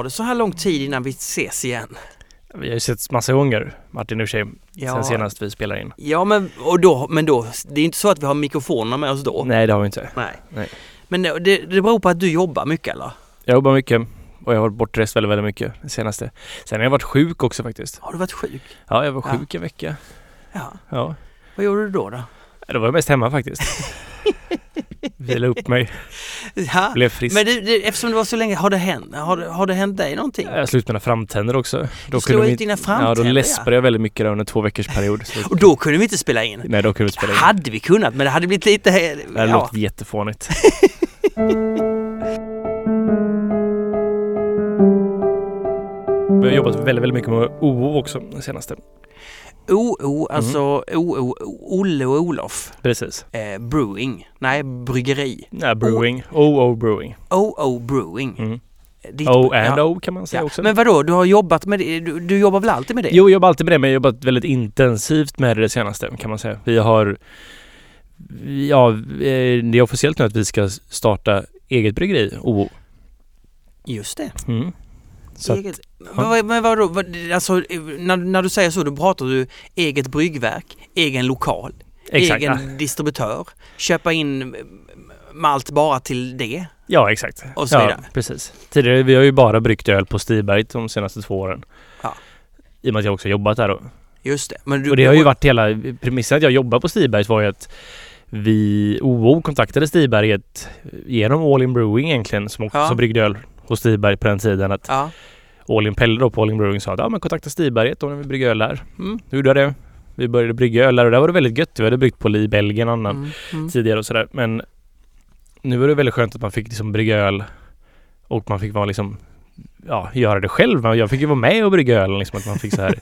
Tar det så här lång tid innan vi ses igen? Vi har ju setts massa gånger Martin och sig, Ja. sen senast vi spelade in. Ja men, och då, men då, det är inte så att vi har mikrofonerna med oss då? Nej det har vi inte. Nej. Nej. Men det, det det beror på att du jobbar mycket eller? Jag jobbar mycket och jag har varit bortrest väldigt, väldigt mycket det senaste. Sen har jag varit sjuk också faktiskt. Har du varit sjuk? Ja, jag var Ja. sjuk en vecka. Ja. Ja. Vad gjorde du då? då? Det var jag mest hemma faktiskt. Vila upp mig, Ja. blev frisk. Men du, du, eftersom det var så länge, har det hänt, har, har det hänt dig någonting? Jag slog ut mina framtänder också. Du slog ut dina Ja, framtänder då läspade jag väldigt mycket då under två veckors period. Och då kunde vi inte spela in? Nej, då kunde vi inte spela in. Hade vi kunnat, men det hade blivit lite... Det hade Ja. låtit jättefånigt. Vi har jobbat väldigt, väldigt mycket med OO också det senaste. OO, alltså Mm. OO, Olle och Olof. Precis. Eh, brewing. Nej, bryggeri. Nej, brewing. OO Brewing. OO Brewing. Mm. Ditt- O and ja. O kan man säga Ja. också. Men vadå, du har jobbat med det? Du, du jobbar väl alltid med det? Jo, jag jobbar alltid med det, men jag har jobbat väldigt intensivt med det, det senaste kan man säga. Vi har... Ja, eh, det är officiellt nu att vi ska starta eget bryggeri, OO. Just det. Mm. Så att, Eget, men, vad- men vadå, vad, alltså, när, när du säger så, då pratar du eget bryggverk, egen lokal, exakt. egen Ja. distributör, köpa in malt bara till det Ja, exakt. och så ja, vidare. precis. Tidigare, vi har ju bara bryggt öl på Stiberg de senaste två åren. Ja. I och med att jag också jobbat där då. Just det. Men du, Och det har ju varit hela premissen att jag jobbar på Stibergs var ju att vi, OO kontaktade Stiberget genom All In Brewing egentligen som också Ja. bryggde öl hos Stiberg på den tiden. Att Ja. All In Pelle då på All In Brewing sa att ja men kontakta Stiberget om ni vill brygga öl där. Mm. Då gjorde jag det. Vi började brygga öl där och där var det väldigt gött. Vi hade bryggt på i Belgien annan Mm. Mm. tidigare och sådär. Men nu var det väldigt skönt att man fick liksom brygga öl och man fick vara liksom ja, göra det själv. Jag fick ju vara med och brygga öl liksom att man fick så här.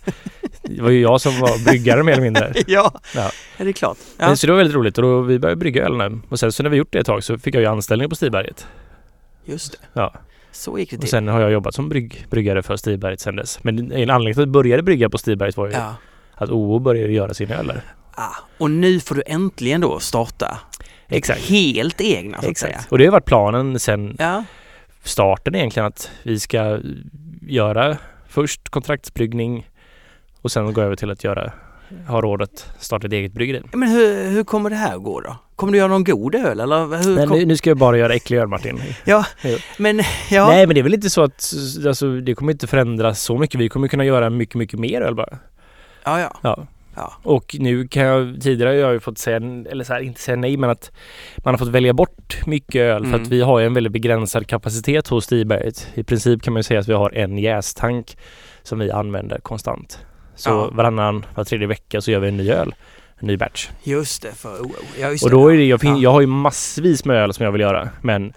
Det var ju jag som var bryggare mer eller mindre. Ja, Ja. det är klart. Ja. Men Så det var väldigt roligt och då vi började brygga öl nu. Och sen så när vi gjort det ett tag så fick jag ju anställning på Stiberget. Just det. Ja. Så gick det Och till. sen har jag jobbat som brygg, bryggare för Stiberget sen dess. Men en anledning till att jag började brygga på Stiberget var ju Ja. att OO började göra sina öl. Ah. Och nu får du äntligen då starta Exakt. helt egna så att säga. Exakt. Och det har varit planen sen Ja. starten egentligen att vi ska göra först kontraktsbryggning och sen gå över till att göra ha råd att starta ett eget bryggeri. Men hur, hur kommer det här att gå då? Kommer du göra någon god öl eller hur? Men kom... nu, ska jag bara göra äcklig öl Martin. Ja, men ja. Nej men det är väl inte så att alltså, det kommer inte förändras så mycket. Vi kommer kunna göra mycket, mycket mer öl bara. Ja, ja. Ja. Ja. Och nu kan jag, tidigare har jag ju fått säga, eller så här, inte säga nej men att man har fått välja bort mycket öl för Mm. att vi har ju en väldigt begränsad kapacitet hos Stiberget. I princip kan man ju säga att vi har en jästank som vi använder konstant. Så Ja. varannan, var tredje vecka så gör vi en ny öl. En ny batch. Just det, för OO. Ja, just Och då det. är det, jag, fin- Ja. jag har ju massvis med öl som jag vill göra men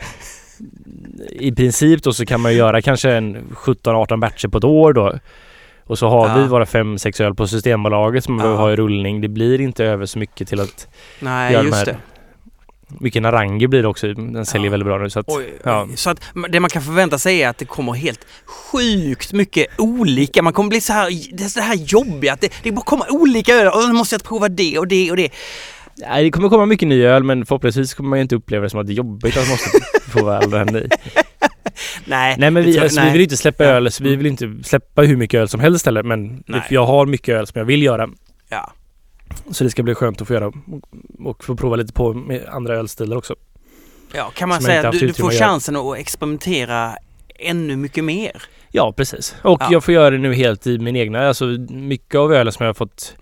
i princip då så kan man ju göra kanske en 17-18 batcher på ett år då. Och så har Ja. vi våra 5-6 öl på Systembolaget som Ja. behöver ha i rullning. Det blir inte över så mycket till att Nej, gör de just här- det. mycket Narangi blir det också. Den säljer Ja. väldigt bra nu så att Oj, ja. oj. Så att det man kan förvänta sig är att det kommer helt sjukt mycket olika. Man kommer bli så här, det är så här jobbiga att det, det bara kommer olika öl och då måste jag prova det och det och det. Nej, det kommer komma mycket ny öl men förhoppningsvis kommer man ju inte uppleva det som att det är jobbigt att man måste få all den i. Nej, Nej men vi, tror- alltså, vi nej. vill inte släppa Ja. öl, så vi vill inte släppa hur mycket öl som helst heller men Nej. jag har mycket öl som jag vill göra. Ja. Så det ska bli skönt att få göra och, få prova lite på med andra ölstilar också. Ja, kan man säga att du, du får chansen att experimentera ännu mycket mer. Ja precis. Och Ja. jag får göra det nu helt i min egna, alltså mycket av ölen som jag har fått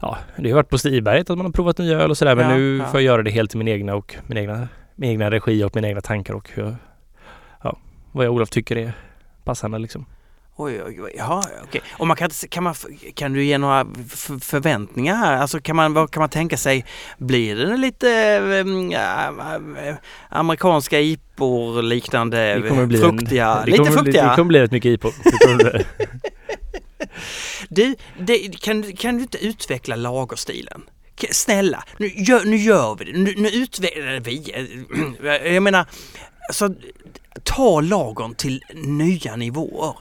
Ja, det har varit på Stiberget att man har provat nya öl och sådär men Ja, nu ja. får jag göra det helt i min egna och min egna, min egna regi och mina egna tankar och hur ja, vad jag och Olof tycker är passande liksom. Oj, oj, oj. Ja, okej. Och man kan, kan, man, kan du ge några förväntningar här? Alltså kan man, vad kan man tänka sig? Blir det lite ähm, äh, amerikanska IPor liknande fruktiga? en, det lite kommer, bli- fruktiga? Det kommer bli rätt mycket IPO. Det kommer bli- Du, det, kan, kan du inte utveckla lagerstilen? Snälla, nu gör, nu gör vi det. Nu, nu utvecklar vi. eh, Jag menar, alltså, ta lagern till nya nivåer.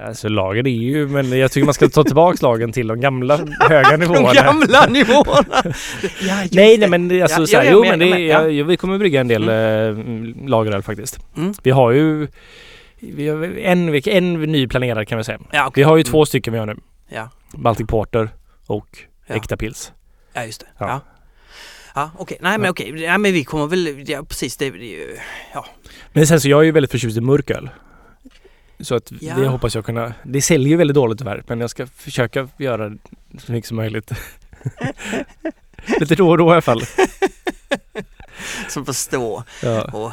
Alltså lagen är ju, men jag tycker man ska ta tillbaks lagen till de gamla höga De nivåerna. gamla nivåerna! Ja, Nej, nej men alltså Ja, så här, ja, jo men- men det, ja. ja. vi kommer brygga en del mm. lageröl faktiskt. Mm. Vi har ju vi har en, en ny planerad kan vi säga. Ja, okej. Vi har ju Mm. två stycken vi har nu. Ja. Baltic Porter och Ja. Äkta Pils. Ja, just det. Ja. Ja. Okej. Nej, men okej. Ja, men vi kommer väl... Ja, precis. Det, det, ja. Men sen så jag är ju väldigt förtjust i mörköl. Så att Ja. det hoppas jag kunna... Det säljer ju väldigt dåligt tyvärr men jag ska försöka göra så mycket som möjligt. Lite då och då i alla fall. Som förstår Ja. och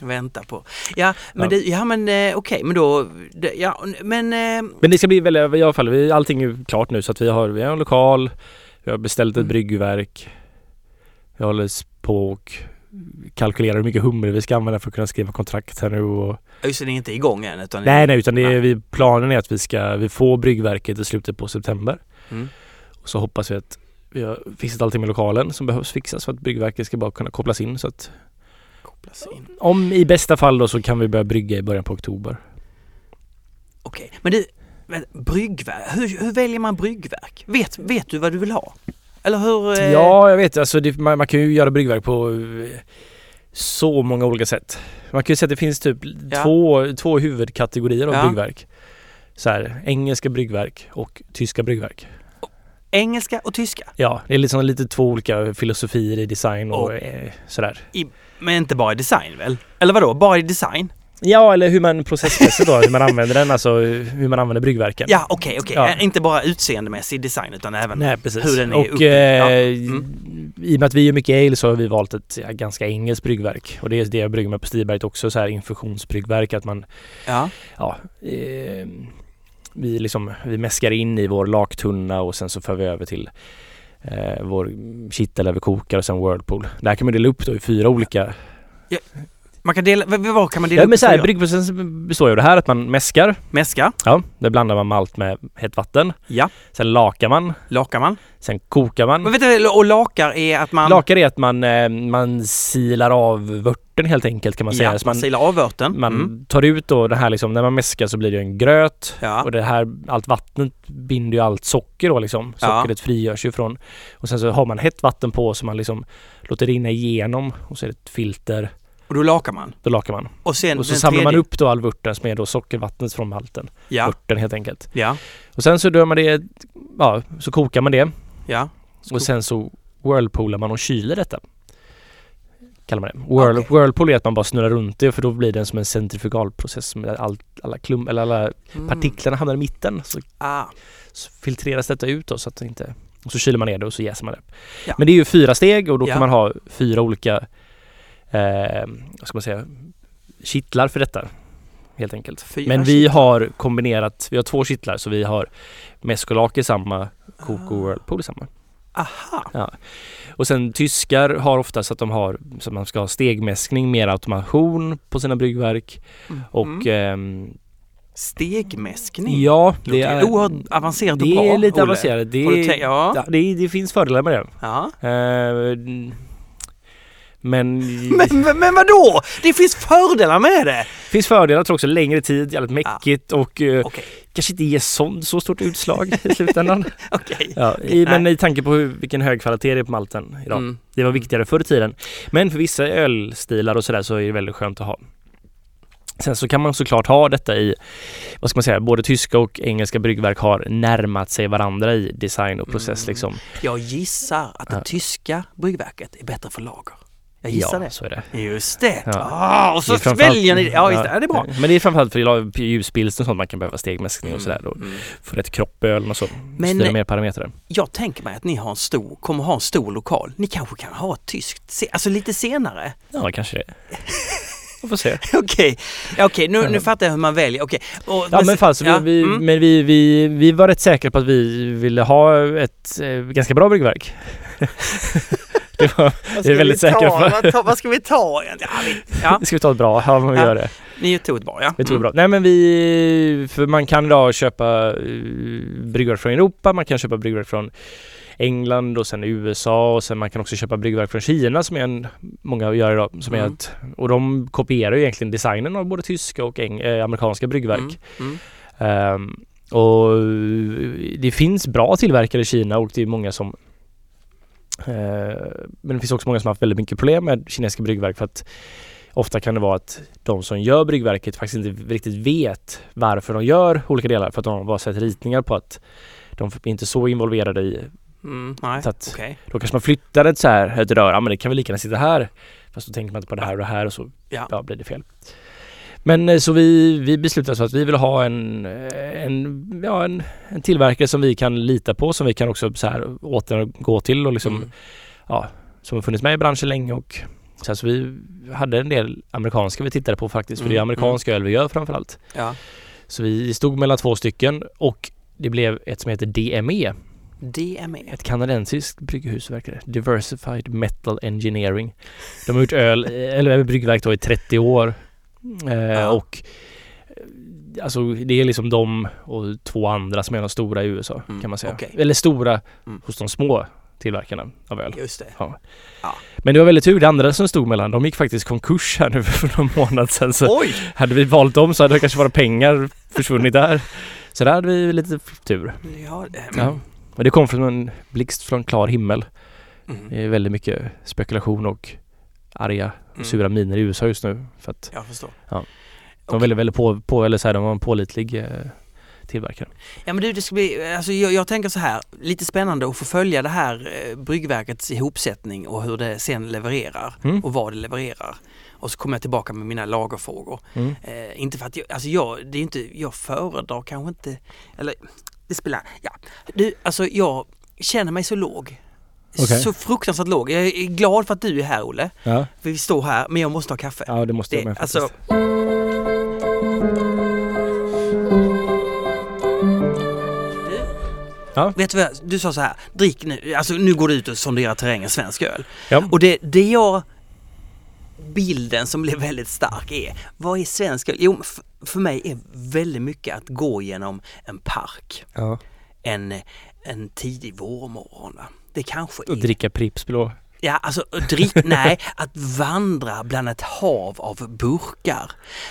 vänta på. Ja, men, Ja. Det, ja, men eh, okej, men då... Det, ja, men... Eh, Men det ska bli väldigt, i alla fall, vi, allting är ju klart nu så att vi har, vi har en lokal, vi har beställt ett Mm. bryggverk. Vi håller på och kalkylerar hur mycket hummer vi ska använda för att kunna skriva kontrakt här nu och just det, det är inte igång än utan... Nej nej utan det är, vi, planen är att vi ska, vi får bryggverket i slutet på september. Mm. Och så hoppas vi att vi har fixat allting med lokalen som behövs fixas för att bryggverket ska bara kunna kopplas in så att Kopplas in. om i bästa fall då så kan vi börja brygga i början på oktober. Okej, men du, men bryggverk, hur, hur väljer man bryggverk? Vet, vet du vad du vill ha? Eller hur? eh, Ja, jag vet. Alltså det, man, man kan ju göra bryggverk på eh, så många olika sätt. Man kan ju säga att det finns typ Ja. två, två huvudkategorier av Ja. bryggverk. Så här, engelska bryggverk och tyska bryggverk. Engelska och tyska, Ja, det är liksom lite två olika filosofier i design och Och- eh, sådär. men inte bara i design väl? Eller vadå, bara i design? Ja, eller hur man processmässigt då, hur man använder den, alltså hur man använder bryggverken. Ja, okej, okej. Ja. Eh, Inte bara utseendemässig design utan även... Nej, hur den är och uppbyggd. eh, Ja. Mm. i och med att vi gör mycket ale så har vi valt ett ja, ganska engelskt bryggverk. Och det är det jag brygger med på Stiberget också, så här infusionsbryggverk. Att man Ja, ja, eh, vi, liksom, vi mäskar in i vår laktunna och sen så för vi över till eh, vår kittel där vi kokar och sen whirlpool. Där kan man dela upp då i fyra olika... man kan dela... Vad, kan man dela Ja men så här, bryggprocessen består ju av det här att man mäskar. Mäska, Ja, där blandar man malt med hett vatten. ja. Sen lakar man. Lakar man. Sen kokar man. Men du, och lakar är att man... Lakar är att man, eh, man silar av vörten helt enkelt kan man säga. ja, man man, silar av vörten. man Mm. tar ut då det här liksom, när man mäskar så blir det en gröt. Ja. Och det här, allt vattnet binder ju allt socker då liksom. Ja. Sockret frigörs ju från. Och sen så har man hett vatten på så man liksom låter det rinna igenom. Och så är det ett filter. Och då lakar man. Då lakar man. Och sen Och så samlar man tredje- upp då all vörten som är då sockervattnet från malten. Ja, Vörten helt enkelt. ja, Och sen så dör man det, ja, så kokar man det. ja. Och sen så whirlpoolar man och kyler detta. Kallar man det. Whirl, Okej. Whirlpool är att man bara snurrar runt det för då blir det som en centrifugalprocess med allt, alla klum, eller alla Mm. partiklarna hamnar i mitten. Så, Ah, så filtreras detta ut då så att det inte... Och så kyler man ner det och så jäser man det. Ja. Men det är ju fyra steg och då Ja. kan man ha fyra olika, eh, vad ska man säga, kittlar för detta. Helt enkelt. Fyra Men vi kittlar. har kombinerat, vi har två kittlar så vi har meskolak i samma, och Ah. whirlpool samma. aha. Och sen tyskar har oftast att de har så att man ska ha stegmäskning, mer automation på sina bryggverk. Och Mm. ehm, Stegmäskning. ja, Det det är, oerhört avancerat det bra. är lite Olle. avancerat. Det, är, ja. ja, det, det finns fördelar med det. ja. Eh, men Men, men, men vadå? Det finns fördelar med det! det finns fördelar, tror också längre tid, jävligt mäckigt och eh, Okej, kanske inte ger så, så stort utslag i slutändan. okej. ja, i, men i tanke på hur, vilken hög kvalitet det är på malten idag. Mm. Det var viktigare förr i tiden. Men för vissa ölstilar och sådär så är det väldigt skönt att ha. Sen så kan man såklart ha detta i, vad ska man säga, både tyska och engelska bryggverk har närmat sig varandra i design och process Mm. liksom. Jag gissar att det Ja. tyska bryggverket är bättre för lager. Jag gissar ja, så är det. Just det! Ja. Ah, och så Det är framförallt- väljer ni Ja, just det. Ja, det är bra. Men det är framförallt för ljuspilsner och sånt man kan behöva stegmäskning och sådär då. Mm. För rätt kropp i ölen och så. Men- Styra mer parametrar. Jag tänker mig att ni har en stor, kommer ha en stor lokal. Ni kanske kan ha ett tyskt, alltså lite senare. Ja, kanske det. Vi får se. Okej, Ja, okej nu, nu fattar jag hur man väljer. Okej. Och- Ja men fan, så ja, vi, vi, mm. men vi, vi, vi var rätt säkra på att vi ville ha ett eh, ganska bra bryggverk. det var, är väldigt säkra Vad, vad ska vi ta? Ja, vi, ja, Ska vi ta ett bra? Ja, men vi Ja. gör det. ni tog ett bra ja. Vi tog Mm. det bra. Nej men vi, för man kan idag köpa uh, bryggverk från Europa, man kan köpa bryggverk från England och sen USA och sen man kan också köpa bryggverk från Kina som är en, många gör idag. Som är Mm. ett, och de kopierar ju egentligen designen av både tyska och eng, eh, amerikanska bryggverk. Mm. Mm. Ehm, och det finns bra tillverkare i Kina och det är många som eh, men det finns också många som har haft väldigt mycket problem med kinesiska bryggverk för att ofta kan det vara att de som gör bryggverket faktiskt inte riktigt vet varför de gör olika delar för att de har bara sett ritningar på att de är inte så involverade i Mm, nej, Så att- okej. då kanske man flyttar ett så här ett rör, ja men det kan väl lika gärna sitta här. Fast då tänker man inte på det här och det här och så Ja. ja, blir det fel. Men eh, så vi, vi beslutade så att vi vill ha en, eh, en, ja, en, en tillverkare som vi kan lita på, som vi kan också så här återgå till och liksom, Mm. ja, som har funnits med i branschen länge och så, här, så vi hade en del amerikanska vi tittade på faktiskt, för det är Mm, amerikanska öl vi gör framförallt. Ja. Så vi stod mellan två stycken och det blev ett som heter DME, DME. ett kanadensiskt brygghus verkar det. Diversified Metal Engineering. De har gjort öl, eh, eller bryggverk då i 30 år. Eh, Ja. Och eh, alltså det är liksom de och två andra som är de stora i USA Mm, kan man säga. okej. Eller stora Mm. hos de små tillverkarna av öl. Just det. Men det var väldigt tur, det andra som stod mellan, de gick faktiskt konkurs här nu för någon månad sedan. Så Oj! hade vi valt dem så hade det kanske våra pengar försvunnit där. Så där hade vi lite tur. Ja, eh, Ja. Men det kom från en blixt från klar himmel. mm. Det är väldigt mycket spekulation och arga och Mm. sura miner i USA just nu. För att Jag förstår. Ja. de Okej. är väldigt, väldigt på, på, eller så här, de var en pålitlig eh, tillverkare. Ja men du, det ska bli, alltså jag, jag tänker så här, lite spännande att få följa det här eh, bryggverkets ihopsättning och hur det sen levererar Mm. och vad det levererar. Och så kommer jag tillbaka med mina lagerfrågor. Mm. Eh, inte för att jag, alltså jag, det är inte, jag föredrar kanske inte, eller det spelar, ja. Du, alltså jag känner mig så låg. Okej. Så fruktansvärt låg. Jag är glad för att du är här Olle. Ja. För vi står här, men jag måste ha kaffe. ja, det måste jag med faktiskt. alltså, Du, Ja. Vet du vad, du sa så här, drick nu, alltså nu går du ut och sonderar terrängen svensk öl. ja. Och det, det jag, bilden som blev väldigt stark är, vad är svensk öl? Jo, för mig är väldigt mycket att gå genom en park ja. en, en tidig vårmorgon. va. Det kanske är... Och dricka Pripps blå. Ja, alltså drick, nej, att vandra bland ett hav av burkar.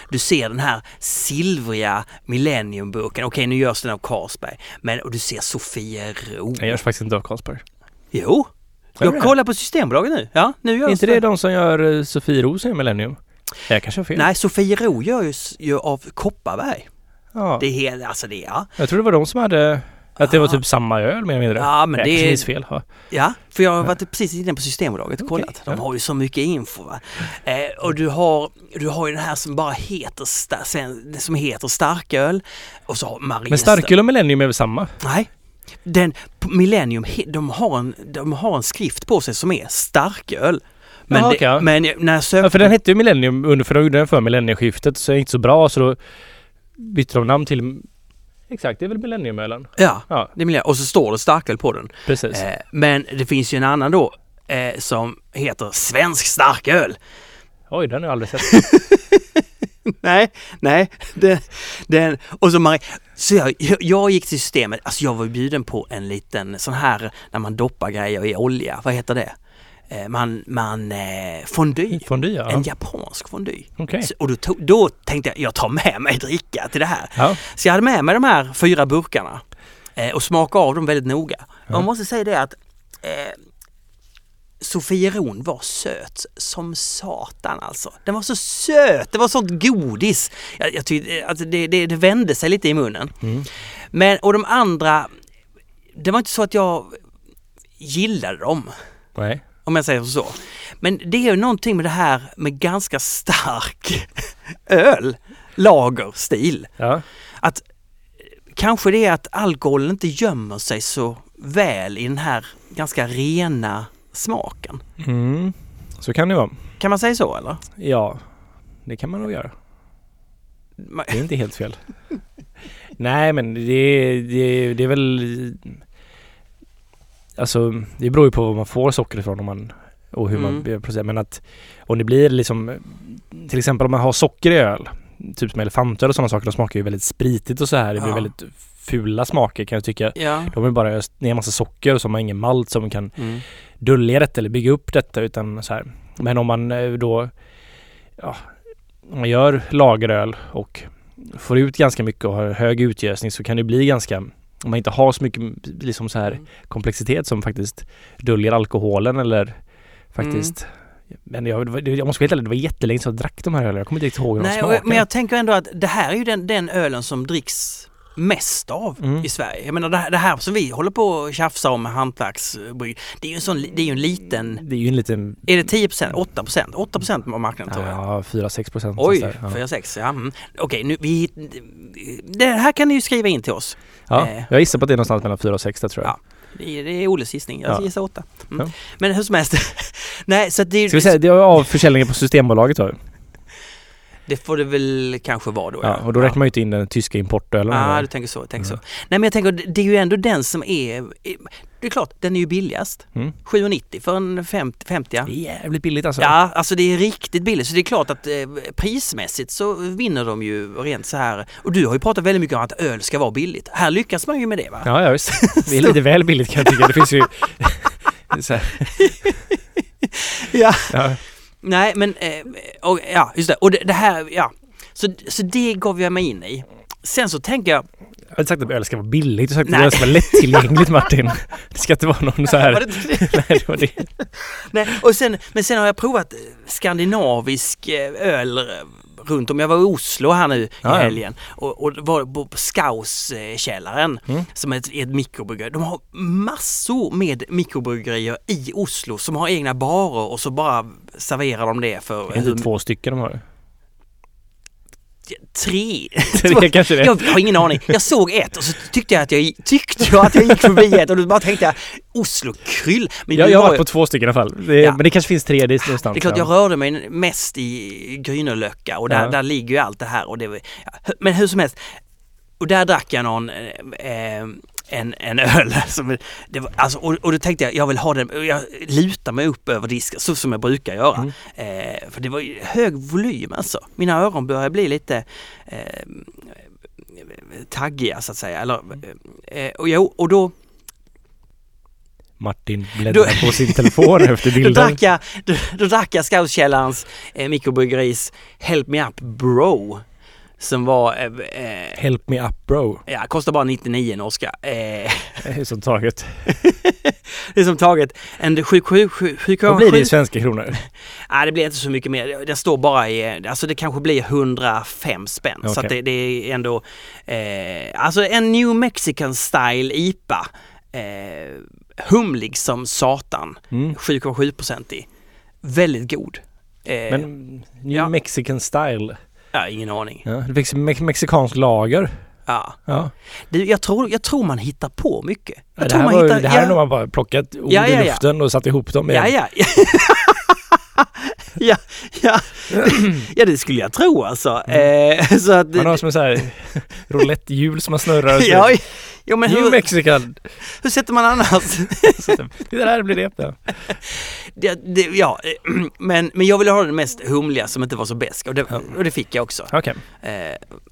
Du ser den här silvriga Millenniumburken, okej nu görs den av Carlsberg, men och du ser Sofiero. Jag görs faktiskt inte av Carlsberg. Jo, Gör jag det? kollar på Systembolaget nu. Ja, nu görs Är inte det de som gör uh, Sofiero som är Millennium? Jag kanske har fel. Nej, Sofiero görs ju av Kopparberg. Ja. Det är helt, alltså det, ja. Jag tror det var de som hade, att det var typ samma öl mer eller mindre. Ja, men jag det kanske är- fel. Ja. Ja, för jag har varit precis inne på Systembolaget och Okej, kollat. De har ju så mycket info. Va? Eh, och du har, du har ju den här som bara heter, sta- som heter starköl. Och så har. Men starköl och Millennium är väl samma? Nej. Den, Millennium, de har, en, de har en skrift på sig som är starköl. Men, Jaha, det, men när jag sökte... Ja, för den hette ju Millennium under, för de gjorde den för millennieskiftet så är det inte så bra så då bytte de namn till Exakt, det är väl Millenniumölen? Ja, Ja, det är. Och så står det starköl på den. precis. Eh, men det finns ju en annan då eh, som heter Svensk starköl. Oj, den har jag aldrig sett. nej, nej. Den, den, och så Marie, så jag, jag gick till systemet, alltså jag var ju bjuden på en liten sån här när man doppar grejer i olja, vad heter det? Eh, man, man, eh, fondue. Fondue, ja. En japansk fondue. Okej. Så- Och då, tog, då tänkte jag, jag tar med mig dricka till det här. Ja. Så jag hade med mig de här fyra burkarna eh, och smakade av dem väldigt noga. Ja. Jag måste säga det att eh, Sofieron var söt som satan alltså. Den var så söt, det var sånt godis. Jag, jag tyckte att det, det, det vände sig lite i munnen. Mm. Men och de andra, det var inte så att jag gillade dem. Nej. Om jag säger så. Men det är ju någonting med det här med ganska stark öl, lagerstil. Ja. Att kanske det är att alkoholen inte gömmer sig så väl i den här ganska rena smaken. Mm. Så kan det vara. Kan man säga så eller? Ja, det kan man nog göra. Det är inte helt fel. Nej, men det, det, det är väl... Alltså, det beror ju på var man får socker ifrån om man, och hur Mm. man processad. Men att om det blir liksom... Till exempel om man har socker i öl, typ som elefantöl och sådana saker, de smakar ju väldigt spritigt och så här. Det blir Ja. väldigt fula smaker kan jag tycka. Ja. De är bara öst ner en massa socker och så har man ingen malt som kan Mm. dölja detta eller bygga upp detta utan så här. Men om man eh, då ja, om man gör lageröl och får ut ganska mycket och har hög utgösning så kan det bli ganska om man inte har så mycket liksom så här Mm. komplexitet som faktiskt döljer alkoholen eller faktiskt Men jag, jag måste vara helt ärlig, det var jättelänge sedan jag drack de här ölen. Jag kommer inte riktigt ihåg hur de smakade. men jag tänker ändå att det här är ju den, den ölen som dricks mest av Mm. i Sverige. Jag menar det här, det här som vi håller på och tjafsar om med hantverksbrygg, det är ju en sån, det är ju en liten, Det är ju en liten... är det 10 8 8 av marknaden tror jag. Ja, 4-6 procent. Oj, sådär. ja. 4-6, ja. Mm. Okej, nu vi... Det här kan ni ju skriva in till oss. ja, eh. jag gissar på att det är någonstans mellan 4 och 6 där tror jag. Ja. Det är, det är Olles gissning, jag Ja. gissar 8. Mm. Ja. Men hur som helst. Nej, så det, Ska vi säga, det är av försäljningen på Systembolaget då? Det får det väl kanske vara då. Ja, och då räknar man ju inte in den tyska importölen. Ja, du tänker så. Tänker Mm. så. Nej men jag tänker, det är ju ändå den som är... Det är klart, den är ju billigast. Mm. 7,90 för en 50, 50 ja. Det är jävligt billigt alltså. Ja, alltså det är riktigt billigt. Så det är klart att eh, prismässigt så vinner de ju rent så här. Och du har ju pratat väldigt mycket om att öl ska vara billigt. Här lyckas man ju med det va? Ja, ja visst. Det är lite väl billigt kan jag tycka. Det finns ju... Ja. ja. Nej men, eh, och, ja just det. Och det, det här, ja. Så, så det gav jag mig in i. Sen så tänker jag... Jag har inte sagt att öl ska vara billigt. Jag har sagt att öl ska vara lättillgängligt Martin. Det ska inte vara någon så här... Nej, det var det. Nej, och sen, men sen har jag provat eh, skandinavisk eh, öl runt om. Jag var i Oslo här nu i helgen och, och var på Skauskällaren Mm. som är ett, ett mikrobryggeri. De har massor med mikrobryggerier i Oslo som har egna barer och så bara serverar de det för Det är inte två stycken de har. Tre. Det kanske det. Jag har ingen aning. Jag såg ett och så tyckte jag att jag, tyckte jag att jag gick förbi ett och då bara tänkte jag Oslo kryll. Men Jag, jag har var varit på två stycken i alla fall. Det, Ja. Men det kanske finns tre det någonstans. Det är klart, jag ja. rörde mig mest i Grynelöcka och där, Ja. där ligger ju allt det här. Och det, men hur som helst, och där drack jag någon, eh, en, en öl. Som, det var, alltså, och, och då tänkte jag, jag vill ha den, jag lutar mig upp över disken så som jag brukar göra. Mm. Eh, för det var hög volym alltså. Mina öron börjar bli lite eh, taggiga så att säga. Eller, eh, och, jo, och då Martin bläddrar på sin telefon efter Då bilden. drack jag, då, då drack jag Scoutkällarens eh, mikrobryggeris Help Me Up Bro. Som var, eh, eh, Help me up bro. ja, kostar bara 99 norska. Eh, Det är som taget. det är som taget en 7 Vad blir det i svenska kronor? Nej det blir inte så mycket mer. Den står bara i, alltså det kanske blir 105 spänn. Så Okej. att det, det är ändå, eh, alltså en New Mexican style IPA. Eh, humlig som satan. Mm. 7,7-procentig. Väldigt god. Eh, Men New ja. Mexican style. Ja, ingen aning. Ja, det finns me- mexikansk lager. Ja. Ja. Du, jag, tror, jag tror man hittar på mycket. Jag det tror här, man var, hittar, det här ja, är nog man bara plockat ord Ja, ja, i ja. luften och satt ihop dem ja, igen. ja. ja, ja. ja, det skulle jag tro alltså. Mm. Eh, så att, Man har som en så här rouletthjul som man snurrar. ja, ja, men New hur, Mexican. hur sätter man annars? Det där blir det. Ja. det, det, ja, men, men jag ville ha den mest humliga som inte var så besk och det, och det fick jag också. Okej. Eh,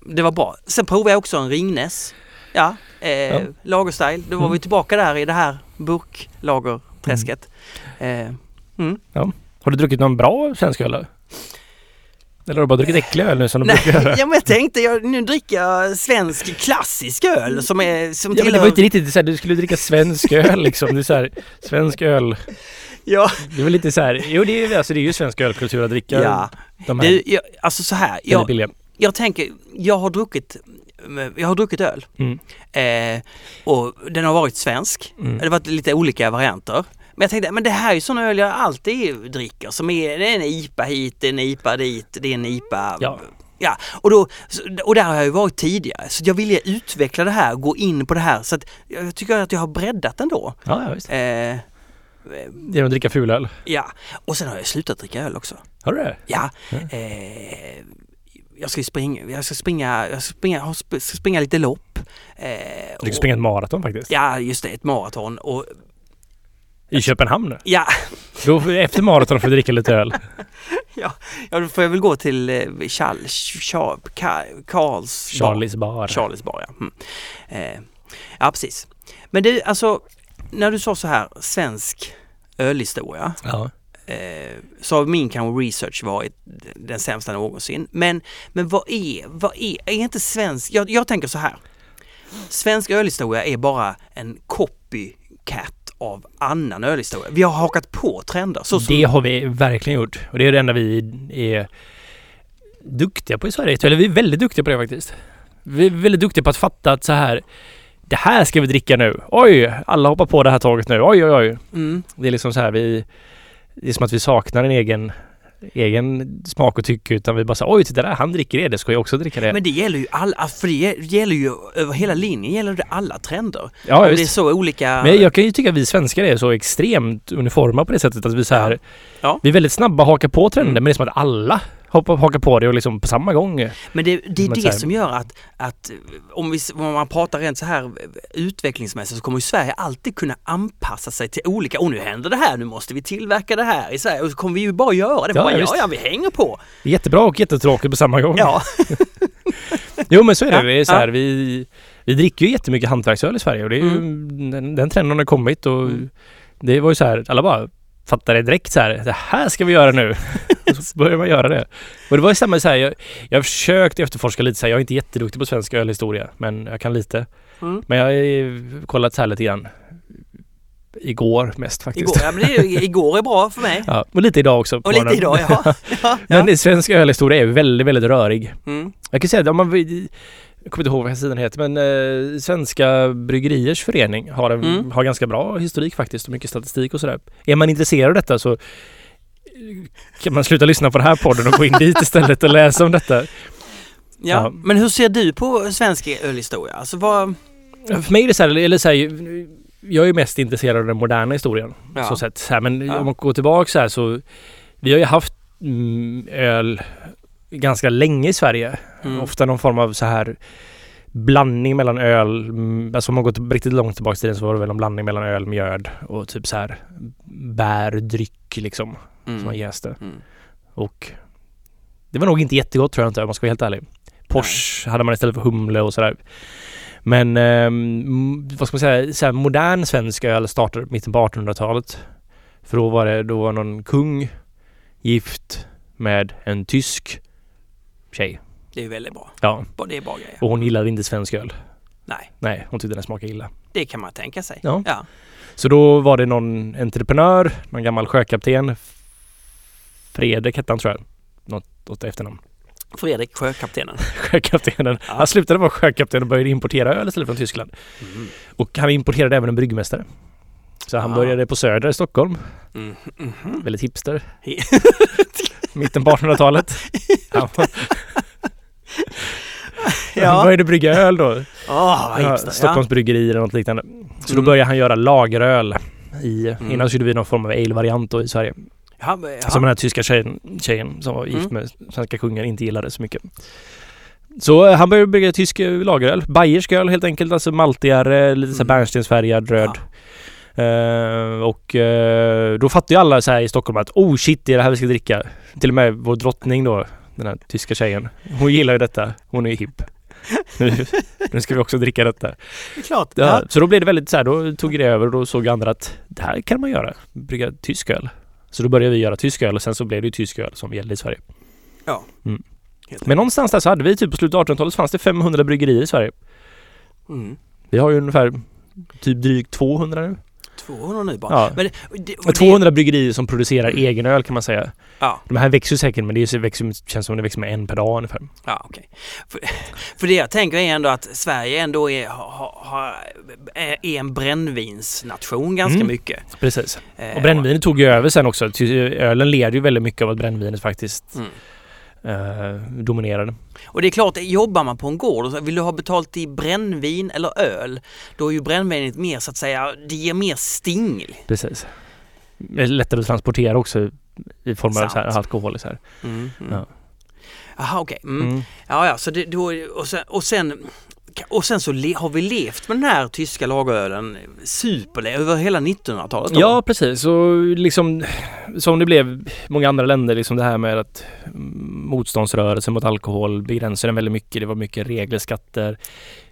det var bra. Sen provade jag också en Ringnes. Ja, eh, Ja. lagerstyle. Då var Mm. vi tillbaka där i det här burklagerträsket. Eh, mm. Har du druckit någon bra svensk öl? Eller har du bara druckit äcklig öl nu som du brukar göra? ja, men jag tänkte, jag, nu dricker jag svensk klassisk öl som är som Ja, men det var inte riktigt så här, du skulle dricka svensk öl liksom. Det är så här, svensk öl. Ja, Det är väl lite så här, jo det är, alltså, det är ju svensk ölkultur att dricka ja. de här Du, jag, alltså så här. Jag, jag tänker, jag har druckit jag har druckit öl Mm. eh, och den har varit svensk. Mm. Det har varit lite olika varianter. Men jag tänkte, men det här är ju sån öl jag alltid dricker som är, det är en IPA hit, det är en IPA dit, det är en IPA Ja. Ja, och, då, och där har jag ju varit tidigare så jag ville utveckla det här, gå in på det här så att jag tycker att jag har breddat ändå. Ja, ja visst. Eh, Genom att dricka fulöl. ja, och sen har jag slutat dricka öl också. Har du det? Ja, Ja. eh, jag ska springa, jag ska springa, jag ska springa, jag ska springa lite lopp. Eh, Du kan och- springa ett maraton faktiskt. Ja, just det, ett maraton och I Köpenhamn nu. ja, Då, efter maraton får du dricka lite öl. ja, ja då får jag väl gå till eh, Charles, Charles, Karls Charlies bar. Charlies bar, ja. Mm. Eh, ja, precis. Men du, alltså, när du sa så här, svensk ölhistoria, Ja. eh, så har min kanske research varit den sämsta någonsin. Men, men vad är, vad är, är inte svensk, jag, jag tänker så här. Svensk ölhistoria är bara en copycat av annan ölhistoria. Vi har hakat på trender. Så som, Det har vi verkligen gjort. Och det är det enda vi är duktiga på i Sverige. Eller vi är väldigt duktiga på det faktiskt. Vi är väldigt duktiga på att fatta att så här det här ska vi dricka nu. Oj, alla hoppar på det här tåget nu. Oj, oj, oj. mm, Det är liksom så här vi... Det är som att vi saknar en egen, egen smak och tycke utan vi bara säger oj, titta där, han dricker det, det ska jag också dricka det. men det gäller ju alla, för det gäller ju över hela linjen gäller det alla trender. ja, Om det är så olika... Men jag kan ju tycka att vi svenskar är så extremt uniforma på det sättet att vi så här, Ja. Vi är väldigt snabba att haka på trender men det är som att alla hoppar, hakar på det och liksom på samma gång. Men det, det är det som gör att, att om, vi, om man pratar rent så här utvecklingsmässigt så kommer ju Sverige alltid kunna anpassa sig till olika, och nu händer det här, nu måste vi tillverka det här i Sverige och så kommer vi ju bara göra det. Ja, bara, ja, ja, ja, vi hänger på. Jättebra och jättetråkigt på samma gång. Ja, Jo men så är det. Ja, Vi, är så ja. här, vi, vi dricker ju jättemycket hantverksöl i Sverige och det är ju, den, den trenden har kommit och Mm. det var ju så här, alla bara fattade direkt så här, det här ska vi göra nu. och så började man göra det. Och det var ju samma så här, jag, jag har försökt efterforska lite så här, jag är inte jätteduktig på svensk ölhistoria men jag kan lite. Mm. Men jag har kollat så här lite grann. Igår mest faktiskt. igår, ja, men det igår är bra för mig. Ja, och lite idag också. Och lite idag, ja. ja, Men ja. svensk ölhistoria är väldigt, väldigt rörig. Mm. Jag kan säga att om man jag kommer inte ihåg vad sidan heter men eh, Svenska Bryggeriers Förening har, en, Mm. har ganska bra historik faktiskt och mycket statistik och sådär. Är man intresserad av detta så eh, kan man sluta lyssna på den här podden och gå in dit istället och läsa om detta. Ja. Ja. Men hur ser du på svensk ölhistoria? Alltså vad... För mig är det så här, eller så här, jag är mest intresserad av den moderna historien. Ja. Så sett. Så här, men Ja. om man går tillbaka så här så vi har ju haft mm, öl ganska länge i Sverige. Mm. Ofta någon form av så här blandning mellan öl, mm, alltså om man går till, riktigt långt tillbaka i tiden så var det väl en blandning mellan öl, mjöd och typ så här bärdryck liksom som man Mm. jäste. Mm. Och det var nog inte jättegott tror jag inte om man ska vara helt ärlig. Porsche hade man istället för humle och sådär. Men ehm, vad ska man säga, så modern svensk öl startade mitten på 1800-talet. För då var det då var någon kung gift med en tysk tjej. Det är väldigt bra. Ja, Det är bra grejer. och hon gillade inte svensk öl. Nej, Nej, hon tyckte den smakade illa. det kan man tänka sig. Ja. Ja. Så då var det någon entreprenör, någon gammal sjökapten. Fredrik hette han tror jag. Något åt efternamn. Fredrik, sjökaptenen. Sjökaptenen. Ja. Han slutade vara sjökapten och började importera öl istället från Tyskland. Mm. Och han importerade även en bryggmästare. Så han Ah. började på Söder i Stockholm. Mm. Mhm. Väldigt hipster. Mitten på 1800-talet. Han, han Ja. började brygga öl då. Åh, vad Ja, hipster. Stockholms bryggeri eller något liknande. Så då Mm. började han göra lageröl. I, Mm. Innan så gjorde vi någon form av ale-variant i Sverige. Ja, ja. Som den här tyska tjejen, tjejen som var gift Mm. med svenska kungen inte gillade så mycket. Så eh, han började brygga tysk eh, lageröl. Bayersk öl helt enkelt, alltså maltigare, lite så Mm. bärnstensfärgad, röd. Eh, och eh, då fattade ju alla så här i Stockholm att oh shit, det är det här vi ska dricka. Till och med vår drottning då, den här tyska tjejen. Hon gillar ju detta. Hon är ju hipp. Nu, nu ska vi också dricka detta. Det är klart. Ja, Ja. Så då blev det väldigt så här, då tog det över och då såg andra att det här kan man göra. Brygga tysk öl. Så då började vi göra tysk öl och sen så blev det ju tysk öl som gällde i Sverige. Helt Men någonstans där så hade vi typ på slutet av 1800-talet så fanns det 500 bryggerier i Sverige. Mm. Vi har ju ungefär typ drygt 200 nu. 200 nu bara. Ja. Men det, det, och det- 200 bryggerier som producerar egen öl kan man säga. Ja, De här växer ju säkert men det växer, känns som det växer med en per dag ungefär. ja okej. För, för det jag tänker är ändå att Sverige ändå är, ha, ha, är en brännvinsnation ganska Mm. mycket. Precis. Eh, Och brännvinet tog ju över sen också. Ölen leder ju väldigt mycket av att brännvinet faktiskt Mm. Eh, dominerade. Och det är klart, jobbar man på en gård och vill du ha betalt i brännvin eller öl, då är ju brännvinet mer så att säga, det ger mer sting. Precis. Det är lättare att transportera också i form av så här alkohol. Så här. Mm, mm. Ja. Jaha okej. Mm. Mm. Ja, ja, så det, då, och, sen, och sen och sen så har vi levt med den här tyska lagerölen superle över hela 1900-talet. då. Ja, precis. Och liksom som det blev många andra länder, liksom det här med att mm, motståndsrörelsen mot alkohol begränsade den väldigt mycket. Det var mycket regler, skatter.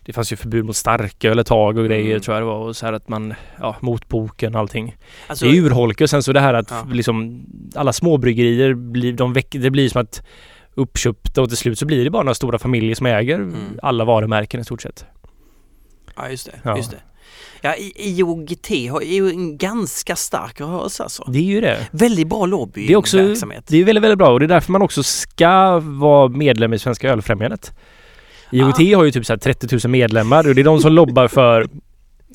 Det fanns ju förbud mot starköl ett tag och grejer Mm. tror jag det var. Och så här att man, ja, motboken och allting. alltså, det urholkar och sen så det här att Ja. liksom alla småbryggerier blir, de väck, det blir som att uppköpta och till slut så blir det bara några stora familjer som äger Mm. alla varumärken i stort sett. Ja, just det. Ja. Just det. Ja, I- IOGT har är ju en ganska stark rörelse alltså. Det är ju det. Väldigt bra Det är också lobbyverksamhet. det är väldigt, väldigt bra och det är därför man också ska vara medlem i Svenska Ölfrämjandet. IOGT har ju typ så här 30 000 medlemmar och det är de som lobbar för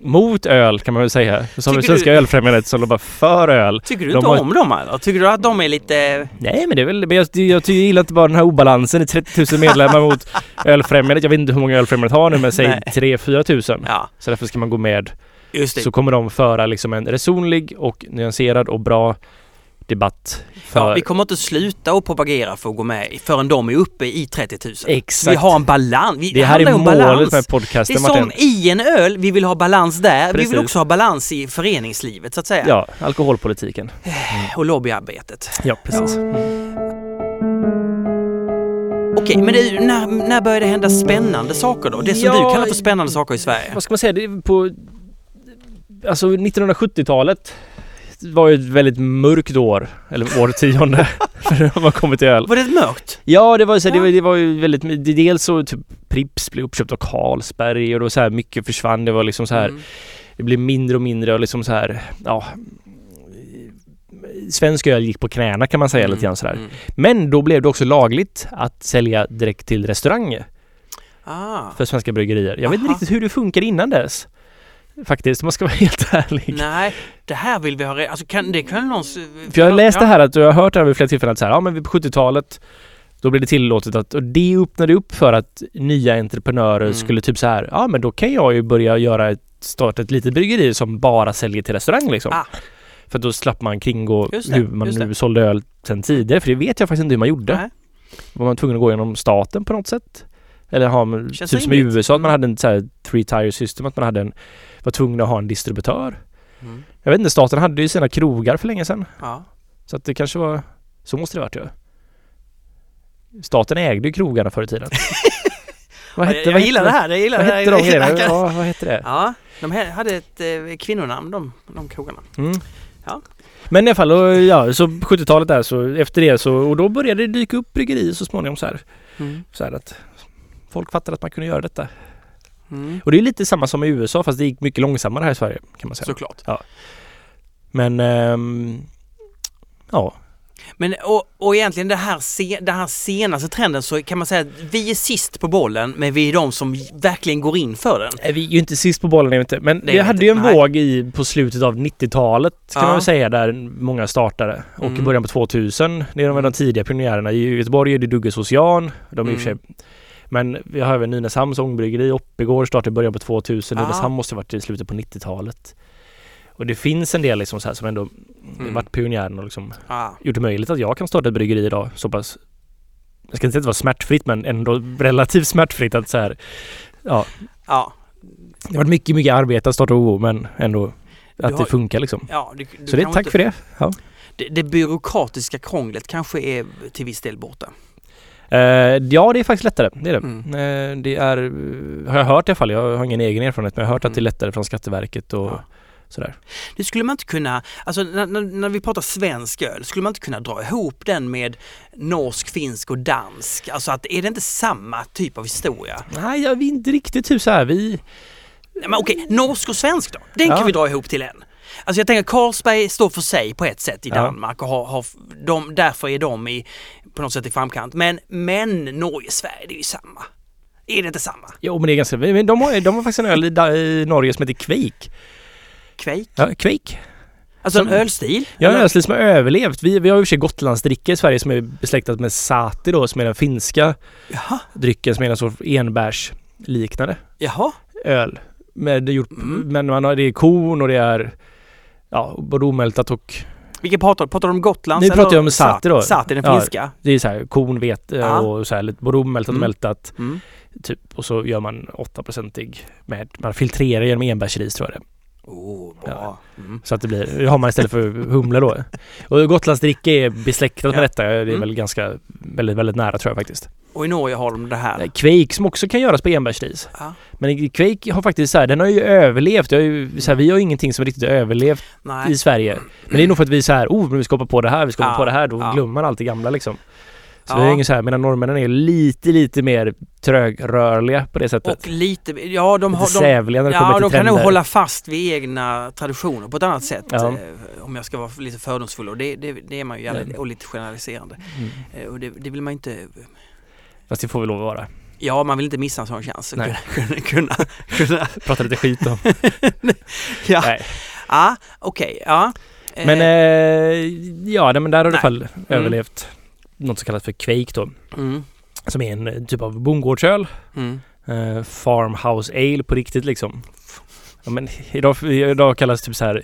mot öl kan man väl säga. Som Tycker Svenska du- Ölfrämjandet som lobbar för öl. Tycker du de inte har- om dem eller? Tycker du att de är lite... Nej men det är väl, men jag, jag, jag gillar inte bara den här obalansen i 30 000 medlemmar mot Ölfrämjandet. Jag vet inte hur många Ölfrämjandet har nu men säg Nej. 3-4 tusen. Ja, Så därför ska man gå med. just det. Så kommer de föra liksom en resonlig och nyanserad och bra debatt. För Ja, vi kommer inte sluta att propagera för att gå med förrän de är uppe i 30 000. Exakt. Vi har en balans. Vi, det här är målet balans. med Det är podcasten som Martin. i en öl, vi vill ha balans där. Vi Precis. vill också ha balans i föreningslivet så att säga. Ja, alkoholpolitiken. Och lobbyarbetet. Ja, precis. Okej, men det, när, när börjar det hända spännande saker då? Det som Ja, du kallar för spännande saker i Sverige? Vad ska man säga? Det är på... Alltså 1970-talet var ju ett väldigt mörkt år, eller årtionde, för man kommer till öl. Var det mörkt? Ja, det var, ju så, det, var, det var ju väldigt... det- Dels så typ Pripps blev uppköpt av Carlsberg och då så här mycket försvann. Det var liksom så här... Mm. Det blev mindre och mindre och liksom så här... Ja... Svensk öl gick på knäna kan man säga lite grann sådär. Mm. Men då blev det också lagligt att sälja direkt till restauranger Ah. för svenska bryggerier. Jag vet inte Aha. riktigt hur det funkar innan dess. Faktiskt, om man ska vara helt ärlig. Nej, det här vill vi ha Alltså kan det kan någon... För jag har läst det här att, jag har hört det här vid flera tillfällen att så här, ja men på 70-talet då blev det tillåtet att, och det öppnade upp för att nya entreprenörer Mm. skulle typ så här, ja men då kan jag ju börja göra ett, starta ett litet bryggeri som bara säljer till restaurang liksom. Ah. För då slapp man kringgå det, hur man just det. nu sålde öl sen tidigare, för det vet jag faktiskt inte hur man gjorde. Nej. Var man tvungen att gå genom staten på något sätt? Eller ha, typ som i. USA, att man hade en så här three tire system, att man hade en, var tvungen att ha en distributör. Mm. Jag vet inte, staten hade ju sina krogar för länge sedan. Ja. Så att det kanske var... Så måste det varit ju. Staten ägde ju krogarna förr i tiden. vad jag, jag gillar det här, jag gillar Vad det här. hette de grejerna? Ja, vad hette det? Ja, de hade ett eh, kvinnonamn de, de krogarna. Mm. Ja. Men i alla fall, och, ja, så 70-talet där så efter det så, och då började det dyka upp bryggerier så småningom så här. Mm. Så här att folk fattade att man kunde göra detta. Mm. Och det är lite samma som i USA fast det gick mycket långsammare här i Sverige kan man säga. Såklart. Men ehm, ja, Men och, och egentligen det här, se, den här senaste trenden så kan man säga att vi är sist på bollen men vi är de som verkligen går in för den. Nej, vi är ju inte sist på bollen, är inte. Men vi hade inte, ju en nej. våg i, på slutet av 90-talet kan Ja. man väl säga där många startade. Och i Mm. början på 2000, det är de, de tidiga pionjärerna. I Göteborg är det Dugges Ocean. De är i och för sig Mm. Men vi har även Nynäshamns ångbryggeri, Oppigård startade i början på 2000. Ja. Nynäshamn måste ha varit i slutet på 90-talet. Och det finns en del liksom så här som ändå Mm. varit pionjären och liksom Ja. gjort det möjligt att jag kan starta ett bryggeri idag så pass jag ska inte säga att det var smärtfritt men ändå relativt smärtfritt att så här Ja, Ja. det har varit mycket, mycket arbete att starta OO men ändå att har- det funkar liksom. ja du, du Så det, tack inte- för det. Ja. det. Det byråkratiska krånglet kanske är till viss del borta. Eh, ja, det är faktiskt lättare. Det är det. Mm. Eh, det är, har jag hört i alla fall, jag har ingen egen erfarenhet, men jag har hört att det är Mm. lättare från Skatteverket och Ja. sådär. Det skulle man inte kunna, alltså när, när, vi pratar svensk öl, skulle man inte kunna dra ihop den med norsk, finsk och dansk? Alltså att är det inte samma typ av historia? Nej, jag är inte riktigt typ så här. Vi... Nej, men okej, norsk och svensk då? Den Ja. kan vi dra ihop till en. Alltså jag tänker Carlsberg står för sig på ett sätt i Ja. Danmark och har, har de, därför är de i, på något sätt i framkant. Men, men Norge, Sverige, det är ju samma. Är det inte samma? Jo, men det är ganska... Men de har, de har faktiskt en öl i, Norge som heter Quake. Quake? Ja, Quake. Alltså Som- en ölstil? Ja, en ölstil som har överlevt. Vi, vi har ju i och för sig Gotlandsdricka i Sverige som är besläktat med Sati då, som är den finska Jaha, drycken som är en sorts enbärsliknande jaha. öl. Med gjort, Mm. Men man har, det är korn och det är ja, både omältat och Vilken pratar? Pratar du om Gotlands? Nu pratar jag om Sati då. Sati, den Ja. finska? det är så här korn, vete Ja. och så här lite både omältat och Mm. mältat. Mm. Typ. Och så gör man 8-procentig med, man filtrerar genom enbärsris tror jag det. Oh, bra. Mm. Så att det blir, det har man istället för humle då. Och Gotlandsdricka är besläktat Ja. med detta. Det är Mm. väl ganska, väldigt, väldigt nära tror jag faktiskt. Och i Norge har de det här. Quake som också kan göras på enbärsris. Ja. Men Quake har faktiskt så här, den har ju överlevt. Har ju, så här, vi har ju ingenting som riktigt överlevt Nej. i Sverige. Men det är nog för att vi så här, oh, vi ska hoppa på det här, vi ska hoppa Ja, på det här. Då ja. glömmer man allt det gamla liksom. Så det är inget så här, medan norrmännen är lite, lite mer trögrörliga på det sättet. Och lite, ja de lite har... De, sävliga när det ja, kommer de till kan nog trender. hålla fast vid egna traditioner på ett annat sätt. Ja. eh, Om jag ska vara lite fördomsfull och det, det, det är man ju gärna, och lite generaliserande. Mm. Eh, Och det, det vill man inte... Fast det får vi lov att vara. Ja, man vill inte missa en sån chans. Nej. Kunna, kunna, kunna, Prata lite skit om. ja, Nej. ja okej, ja. Eh, Men eh, ja, nej, men där har du i alla fall överlevt något som kallas för Quake då. mm, Som är en eh, typ av bondgårdsöl. mm. Eh, farmhouse ale på riktigt liksom. Ja, men idag, idag kallas det typ så här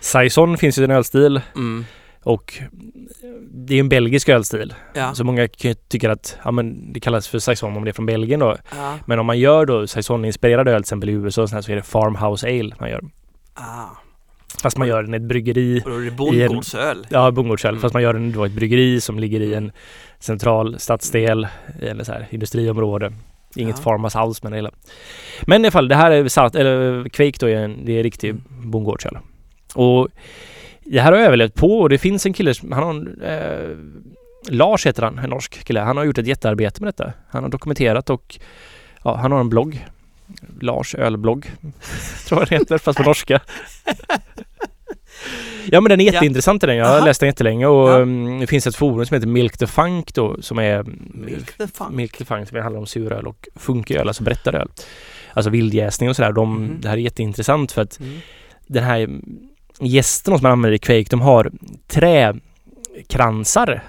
Saison finns ju en ölstil Mm. Och det är en belgisk ölstil. Ja. Så många tycka att ja, men det kallas för Saison om det är från Belgien då. Ja. Men om man gör då Saison-inspirerad öl till exempel i USA här, så är det farmhouse ale man gör. Ah. Fast man gör den i ett bryggeri Och då är det bondgårdsöl. Ja, bondgårdsöl. Mm. Fast man gör den då i ett bryggeri som ligger i en central stadsdel eller så här industriområde. Inget Ja. farmhouse alls med det hela. Men i alla fall, det här är satt, eller Quake då är en, det är riktig Mm. bondgårdsöl. Och det här har jag överlevt på och det finns en kille, som- han har en, eh, Lars heter han, en norsk kille. Han har gjort ett jättearbete med detta. Han har dokumenterat och ja, han har en blogg. Lars ölblogg. Tror jag den heter, fast på norska. Ja men den är Ja. jätteintressant den. Jag har Aha. läst den jättelänge och Ja. mm, det finns ett forum som heter Milk the Funk då som är Milk the funk. Milk the Funk som handlar om suröl och funköl, alltså berättaröl. Alltså vildjäsning och sådär. De, Mhm. Det här är jätteintressant för att Mm. den här gästerna som man använder i Quake, de har träkransar.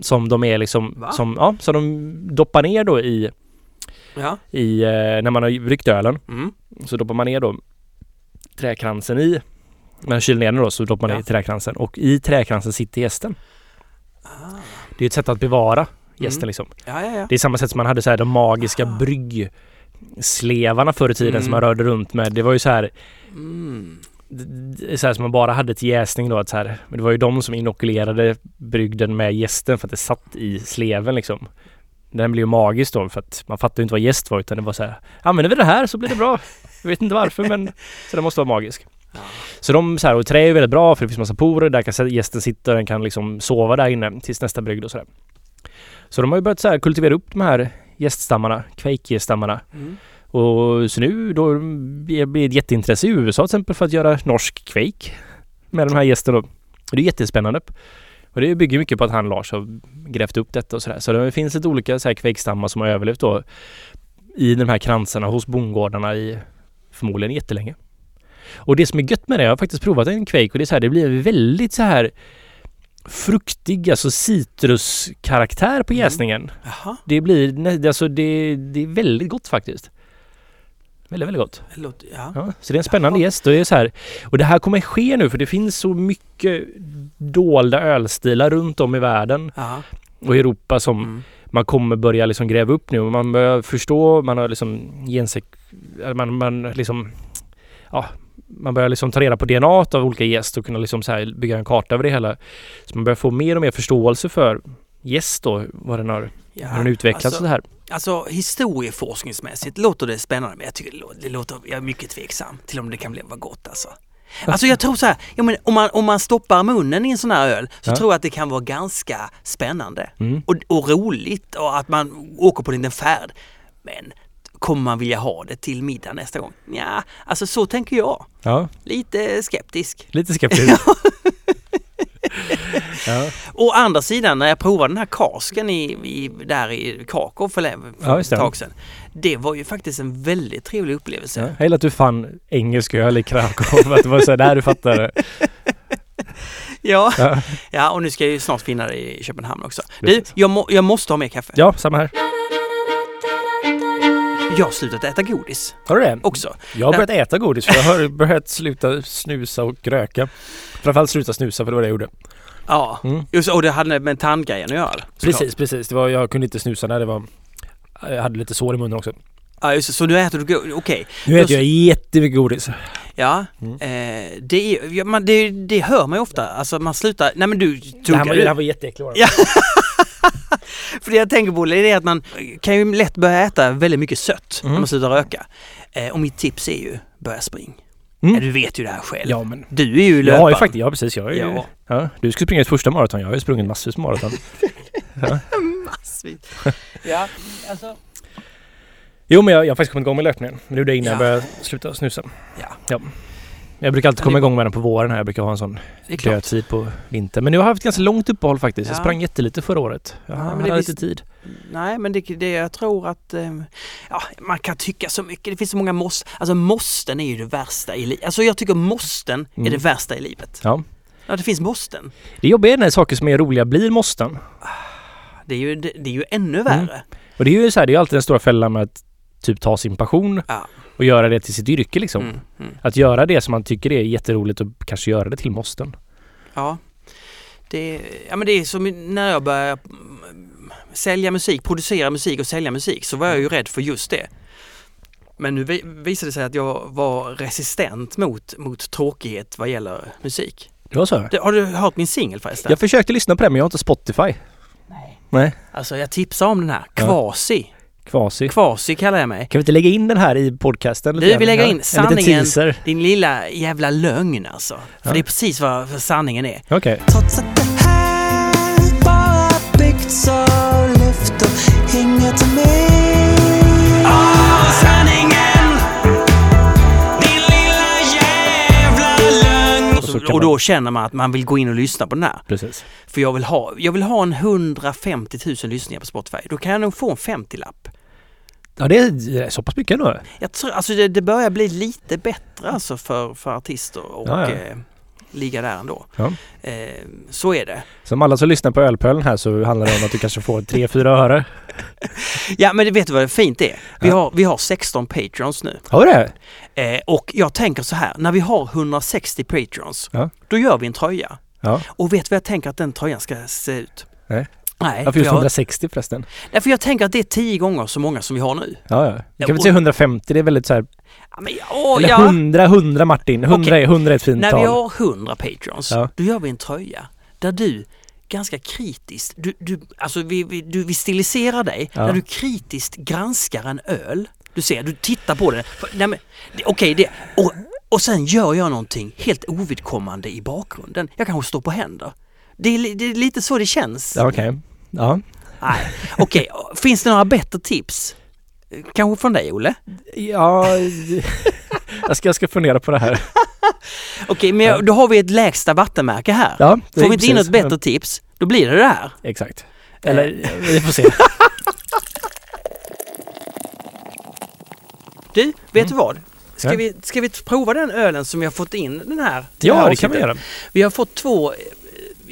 Som de är liksom, Va? som, ja, så de doppar ner då i, Ja. i eh, när man har bryggt ölen. Mm. Så doppar man ner då träkransen i. Man kyler ner den då så doppar man Ja. ner i träkransen och i träkransen sitter gästen. Ah. Det är ett sätt att bevara gästen Mm. liksom. Ja, ja, ja. Det är samma sätt som man hade så här de magiska Ah. bryggslevarna förr i tiden Mm. som man rörde runt med. Det var ju så här, Mm. Så här som man bara hade till jäsning då. Att så här, men det var ju de som inokulerade brygden med gästen för att det satt i sleven liksom. Den blev ju magisk då för att man fattade inte vad gäst var utan det var så här Använder vi det här så blir det bra. Jag vet inte varför men så den måste vara magisk. Ja. Så de så här, och trä är väldigt bra för det finns massa porer. Där kan gästen sitta och den kan liksom sova där inne tills nästa brygd och sådär. Så de har ju börjat så här kultivera upp de här gäststammarna, quake-stammarna. Mm. Och så nu då blir det ett jätteintresse i USA till exempel för att göra norsk Quake med de här gästerna. Och det är jättespännande. Och det bygger mycket på att han Lars har grävt upp detta och sådär. Så det finns ett olika så här Quake-stammar som har överlevt då i de här kransarna hos bondgårdarna i förmodligen jättelänge. Och det som är gött med det, jag har faktiskt provat en Quake och det är så här, det blir väldigt så här fruktig, alltså citruskaraktär på Mm. jäsningen. Jaha, Det blir, alltså det, det är väldigt gott faktiskt. Väldigt, väldigt gott. låter... Ja. Ja, så det är en spännande gäst och det är så här. Och det här kommer ske nu för det finns så mycket dolda ölstilar runt om i världen Ja. och Europa som Mm. man kommer börja liksom gräva upp nu man börjar förstå, man har liksom gensek... Man, man liksom... Ja, man börjar liksom ta reda på DNA av olika gäst och kunna liksom så bygga en karta över det hela. Så man börjar få mer och mer förståelse för gäst då, vad den har, Ja. hur den utvecklats alltså, så här. Alltså historieforskningsmässigt låter det spännande men jag tycker det lå- det låter, jag är mycket tveksam till om det kan bli vara gott alltså. Alltså jag tror så här, ja, men om, man, om man stoppar munnen i en sån här öl så Ja. tror jag att det kan vara ganska spännande Mm. och, och roligt och att man åker på en liten färd. Men kommer man vilja ha det till middag nästa gång? Ja, alltså så tänker jag. Ja, Lite skeptisk. lite skeptisk. ja. Å andra sidan när jag provade den här kasken i, i, där i Krakow för, för ett det. tag sedan. Det var ju faktiskt en väldigt trevlig upplevelse. Ja, jag gillar att du fann engelsk öl i Krakow. att det var så där du fattade. Ja. Ja. ja, och nu ska jag ju snart finna det i Köpenhamn också. Du, jag, må, jag måste ha mer kaffe. ja, samma här. Jag har slutat äta godis Har du det? också. Jag har börjat äta godis för jag har börjat sluta snusa och röka. Framförallt sluta snusa för det var det jag gjorde. Ja, Mm. just, och det hade med tandgrejen att göra. Precis, precis. Det var, jag kunde inte snusa när det var... Jag hade lite sår i munnen också. Ja, just. Så nu äter du godis, okej. Nu äter jag jättemycket godis. Ja, Mm. eh, det, ja man, det, det hör man ju ofta. Alltså man slutar, nej men du Det här tuggar var, det här var jätteäckligt. Ja. För det jag tänker på det är att man kan ju lätt börja äta väldigt mycket sött när Mm. man slutar röka. Eh, och mitt tips är ju, börja spring. Mm. Ja, du vet ju det här själv. Ja, men... Du är ju Jag löpare. har ju faktiskt, ja precis. Jag är ju, Ja. ja. Du skulle springa ett första maraton. Jag har ju sprungit massvis maraton. Ja. Massvis. Ja, alltså. Jo men jag, jag har faktiskt kommit igång med löpningen. Men det gjorde jag innan Ja. jag började sluta snusa. Ja. Jag brukar alltid komma igång med den på våren här. Jag brukar ha en sån är dödtid på vintern. Men nu har jag haft ganska långt uppehåll faktiskt. Jag Ja. sprang jättelite förra året. Jag Ja, men hade det är lite visst- tid. Nej, men det, det jag tror att eh, ja, man kan tycka så mycket. Det finns så många måste. Alltså måsten är ju det värsta i livet. Alltså jag tycker måsten är Mm. det värsta i livet. Ja. Ja, det finns måsten. Det jobbiga är när saker som är roliga blir måsten. Det är ju, det, det är ju ännu Mm. värre. Och det är ju så här, det är alltid den stora fällan med att typ ta sin passion Ja. Och göra det till sitt yrke liksom. Mm, mm. Att göra det som man tycker är jätteroligt och kanske göra det till måsten. Ja. Det, ja, men det är som när jag började mm, sälja musik, producera musik och sälja musik så var jag ju rädd för just det. Men nu vi- visade det sig att jag var resistent mot, mot tråkighet vad gäller musik. Det var så? Det, har du hört min singel förresten? Jag försökte lyssna på den men jag har inte Spotify. Nej. Nej. Alltså jag tipsar om den här. Ja. Kvasi. Kvasi. Kallar jag mig. Kan vi inte lägga in den här i podcasten? Du, vi lägger in sanningen. teaser. Din lilla jävla lögn alltså. För Ja. det är precis vad sanningen är. Okej. Trots att det här bara byggts av luft och inget mer sanningen! Din lilla jävla lögn! Och, så och man- då känner man att man vill gå in och lyssna på den här. Precis. För jag vill ha, jag vill ha en 150 000 lyssningar på Spotify. Då kan jag nog få en 50-lapp. Ja det är så pass mycket ändå. Jag tror, alltså det, det börjar bli lite bättre alltså för, för artister och Ja, ja. Eh, ligga där ändå. Ja. Eh, så är det. Som alla som lyssnar på Ölpölen här så handlar det om att du kanske får 3-4 öre. Ja men det vet du vad det fint är? Vi, har, vi har 16 patrons nu. Har du det? Eh, och jag tänker så här, när vi har 160 patrons, Ja. då gör vi en tröja. Ja. Och vet du vad jag tänker att den tröjan ska se ut? Nej. Nej, Varför just jag, 160 förresten? nej, för jag tänker att det är tio gånger så många som vi har nu. Ja, ja. Du Ja, kan väl säga 150, det är väldigt så här. Ja, men, åh, Eller ja. 100, 100 Martin. 100, Okej. är, 100 är ett fint När tal. vi har 100 patrons, Ja. då gör vi en tröja där du ganska kritiskt, du, du, alltså vi, vi, du, vi stiliserar dig, Ja. där du kritiskt granskar en öl. Du ser, du tittar på den. Nej, men, det- Okej, det, och, och sen gör jag någonting helt ovidkommande i bakgrunden. Jag kanske står på händer. Det är, det är lite så det känns. Ja, Okej. Ja. Nej, okej. Finns det några bättre tips? Kanske från dig, Olle? Ja, jag ska, jag ska fundera på det här. Okej, men Ja. då har vi ett lägsta vattenmärke här. Ja, det Får vi inte in något bättre tips, då blir det det här. Exakt. Eller, vi får se. Du, vet du vad? Ska, Ja. vi, ska vi prova den ölen som vi har fått in den här? Ja, det kan vi göra. Vi har fått två, eh,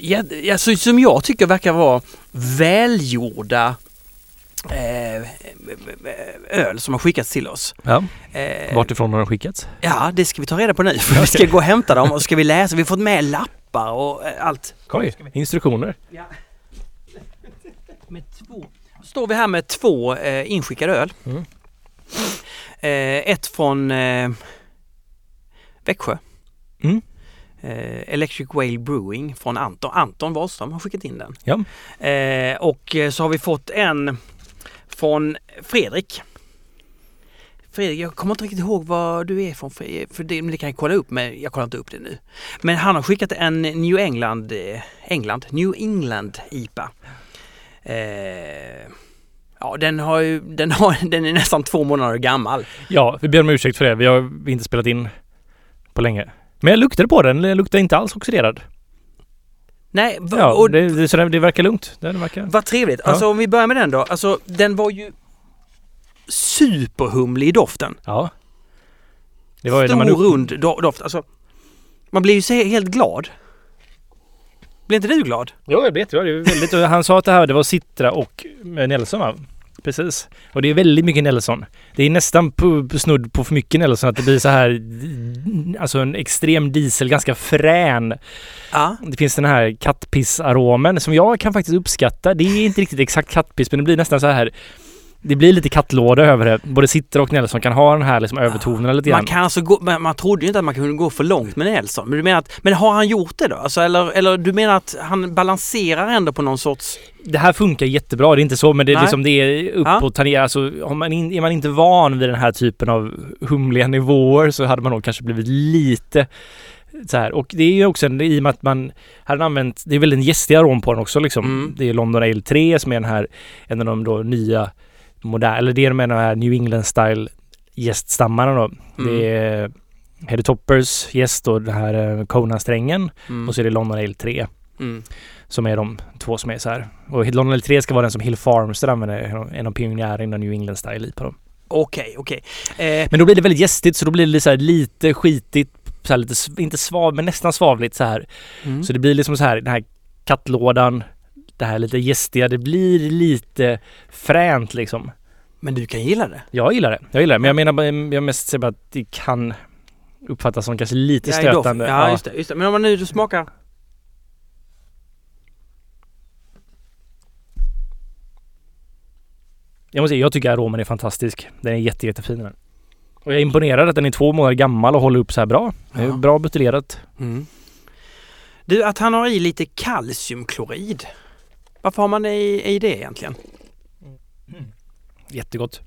ja, alltså, som jag tycker verkar vara välgjorda eh, öl som har skickats till oss. Ja. Eh, Vart ifrån har den skickats? Ja, det ska vi ta reda på nu. För vi ska gå och hämta dem och ska vi läsa. Vi har fått med lappar och eh, allt. Oj, instruktioner. Med två. Står vi här med två eh, inskickade öl. Mm. Eh, ett från eh, Växjö. Mm. Eh, Electric Whale Brewing från Anton. Anton Wahlström har skickat in den. Ja. Eh, och eh, så har vi fått en från Fredrik. Fredrik, jag kommer inte riktigt ihåg var du är från för det, det kan jag kolla upp men jag kollar inte upp det nu. Men han har skickat en New England, England, New England IPA. Eh, ja, den, har ju, den, har, den är nästan två månader gammal. Ja, vi ber om ursäkt för det. Vi har inte spelat in på länge. Men jag luktade på den. Den luktar inte alls oxiderad. Nej, v- Ja, och det, det, så det, det verkar lugnt. Den verkar... vad trevligt. Ja. Alltså om vi börjar med den då. Alltså den var ju superhumlig i doften. Ja. Det var ju Stor man rund do- doft. Alltså, man blir ju så helt glad. Blir inte du glad? Jo, jag vet. Det är väldigt... Han sa att det här det var Citra och Nelson va? Precis. Och det är väldigt mycket Nelson. Det är nästan på, på snudd på för mycket Nelson att det blir så här... Alltså en extrem diesel, ganska frän. Ja. Det finns den här kattpissaromen som jag kan faktiskt uppskatta. Det är inte riktigt exakt kattpiss men det blir nästan så här det blir lite kattlåda över det. Både Citra och Nelson kan ha den här liksom övertonerna lite grann. Man kan alltså gå, men man trodde ju inte att man kunde gå för långt med Nelson. Men du menar att, men har han gjort det då? Alltså, eller, eller du menar att han balanserar ändå på någon sorts... Det här funkar jättebra, det är inte så men det är liksom det är uppåt, ja. alltså har man in, är man inte van vid den här typen av humliga nivåer så hade man nog kanske blivit lite Så här. Och det är ju också en, i och med att man hade använt, det är väl en gästig arom på den också liksom. Mm. Det är London Ale 3 som är den här, en av de då nya moderna, eller det är de här, de här New England style gäststammarna då. Mm. Det är Heady Toppers gäst och den här eh, Kona-strängen Mm. och så är det London Ale 3 Mm. som är de två som är så här. Och London Ale 3 ska vara den som Hill Farmster använder, en av- pionjärerna inom New England style i på dem. Okej, okej. Eh, Men då blir det väldigt gästigt så då blir det så här lite skitigt, så lite, inte svav, men nästan svavligt så här. mm. Så det blir liksom så här, den här kattlådan, det här lite gästiga, det blir lite fränt liksom. Men du kan gilla det? Jag gillar det, jag gillar det. Men jag menar jag mest säger bara att det kan uppfattas som kanske lite Ja, stötande. Ja, just det, just det. Men om man nu smakar... Jag måste säga, jag tycker aromen är fantastisk. Den är jätte, jättefin den. Och jag är imponerad att den är två månader gammal och håller upp så här bra. Ja. bra buteljerat. Mm. Du, att han har i lite kalciumklorid. Varför har man det i, i det egentligen? Jättegott.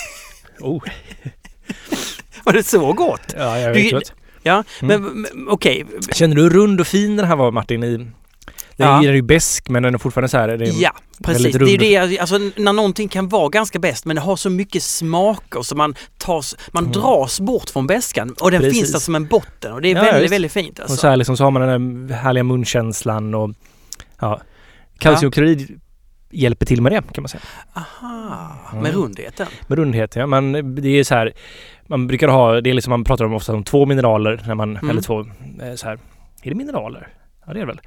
oh, Var det så gott? ja, jag Du- vet gott. Ja, Mm. men, men okej. Känner du hur rund och fin den här var Martin? I, den, Ja. är, den ju besk men den är fortfarande så här. Är, Ja, precis. Det är det, alltså när någonting kan vara ganska bäst men det har så mycket smaker så man tas, man Mm. dras bort från beskan och den Precis. finns där som en botten och det är Ja, väldigt, väldigt fint Och alltså. så här liksom så har man den där härliga munkänslan och ja. Kalciumklorid hjälper till med det kan man säga. Aha, Mm. med rundheten. Med rundheten, ja. Man, det är så här, man brukar ha, det är liksom, man pratar om ofta om två mineraler när man, Mm. eller två, eh, så här, är det mineraler? Ja det är det väl.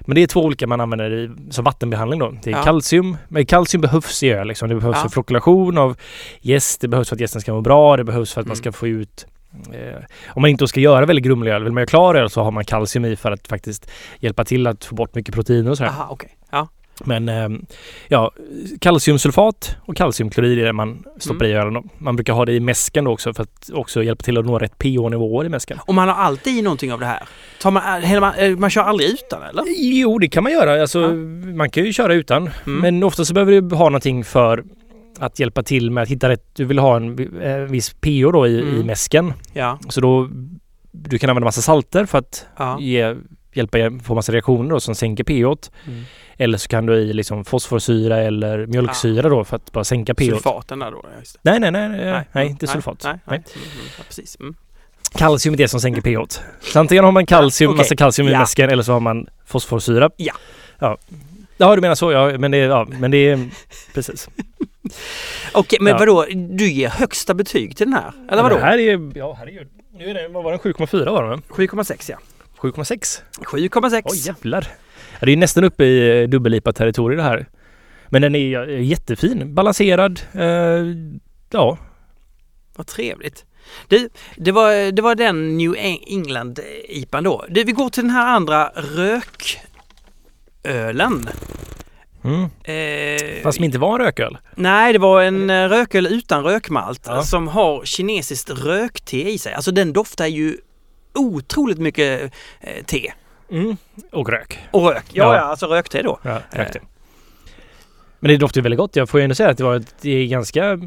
Men det är två olika man använder i, som vattenbehandling då. Det är Ja. kalcium, men kalcium behövs i öl liksom. Det behövs Ja. för flockulation av gäst, det behövs för att gästen ska må bra, det behövs för att man Mm. ska få ut om man inte ska göra väldigt grumlig öl, vill man göra klar öl så har man kalcium i för att faktiskt hjälpa till att få bort mycket proteiner och sådär. Aha, okej. Ja. Men ehm, ja, kalciumsulfat och kalciumklorid är det man stoppar Mm. i ölen. Man brukar ha det i mäsken också för att också hjälpa till att nå rätt pH-nivåer i mäsken. Och man har alltid i någonting av det här? Tar man, häller man, äh, man kör aldrig utan eller? Jo, det kan man göra. Alltså, Ja. Man kan ju köra utan. Mm. Men ofta så behöver du ha någonting för att hjälpa till med att hitta rätt. Du vill ha en eh, viss pH då i, i Mm. mäsken. Ja. Så då du kan använda massa salter för att ja. ge, hjälpa få massa reaktioner då som sänker pH. Mm. Eller så kan du i liksom fosforsyra eller mjölksyra då för att bara sänka pH. Sulfaten där då? Ja, just det. Nej, nej, nej, nej, nej, inte sulfat. Nej, nej. Nej. Ja, precis. Mm. Kalcium är det som sänker pH. Så antingen har man kalcium, Okej. massa kalcium i Ja. mäsken eller så har man fosforsyra. Ja. Ja, ja du menar så ja, men det, ja, men det är precis. Okej, men Ja. vadå? Du ger högsta betyg till den här? Eller vadå? Det här är, ja herregud. Nu är det, vad var den? 7,4 var den va? 7,6 ja. 7,6. 7,6. Oj jävlar. Ja, det är nästan uppe i dubbellipat territorium det här. Men den är eh, jättefin, balanserad. Eh, ja, Vad trevligt. Du, det var, det var den New England-IPan då. Du, vi går till den här andra rökölen. Mm. Eh, fast som inte var en rököl. Nej, det var en eh, rököl utan rökmalt Ja. som har kinesiskt rökte i sig. Alltså den doftar ju otroligt mycket eh, te. Mm. Och rök. Och rök. Ja, Ja. ja, alltså rökte då. Ja, rökte. Men det doftar ju väldigt gott. Jag får ju ändå säga att det var ett, det är ganska...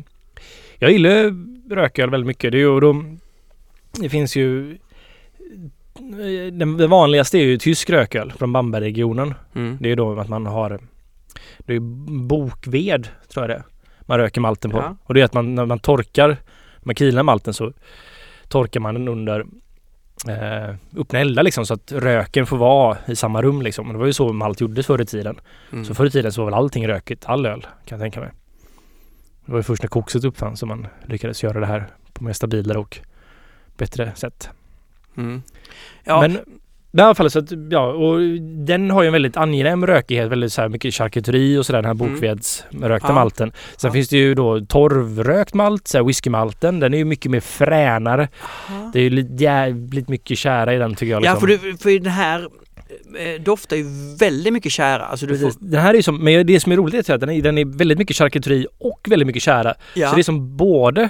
Jag gillar rököl väldigt mycket. Det, är de, det finns ju... Den, den vanligaste är ju tysk rököl från Bambergregionen. Mm. Det är ju då att man har... Det är bokved, tror jag det. Man röker malten på. Ja. Och det är att man, när man torkar, man kilar malten så torkar man den under eh, öppna eldar liksom så att röken får vara i samma rum liksom. Och Det var ju så malt gjordes förr i tiden. Mm. Så förr i tiden så var väl allting rökigt, all öl kan jag tänka mig. Det var ju först när kokset uppfanns som man lyckades göra det här på mer stabilare och bättre sätt. Mm. Ja, Men i alla fall så att, ja, och den har ju en väldigt angenäm rökighet, väldigt så här mycket charkuteri och sådär, den här Mm. bokvedsrökta Ja. malten. Sen Ja. finns det ju då torvrökt malt, så här whiskymalten, den är ju mycket mer fränare. Aha. Det är ju lite jävligt mycket kära i den tycker jag. ja Liksom. för, du, för den här eh, doftar ju väldigt mycket kära. Alltså du får. Den här är som, men det som är roligt är att den är, den är väldigt mycket charkuteri och väldigt mycket kära. ja. Så det är som både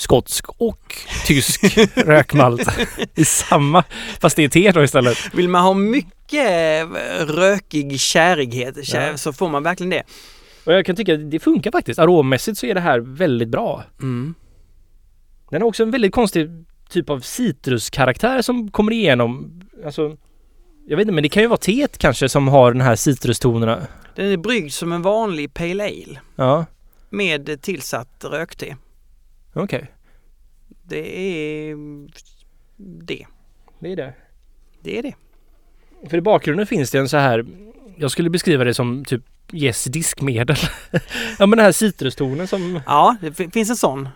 skotsk och tysk rökmalt i samma, fast det är te då istället. Vill man ha mycket eh, rökig kärighet kär, Ja. så får man verkligen det. Och jag kan tycka att det funkar faktiskt. Arommässigt så är det här väldigt bra. Mm. Den har också en väldigt konstig typ av citruskaraktär som kommer igenom. Alltså, jag vet inte, men det kan ju vara teet kanske som har den här citrustonerna. Den är bryggd som en vanlig Pale Ale Ja, med tillsatt rökte. Okej. Det är det. Det är det. Det är det. För i bakgrunden finns det en så här, jag skulle beskriva det som typ Yes diskmedel. ja men den här citrustonen som, Ja, det fi- finns en sån.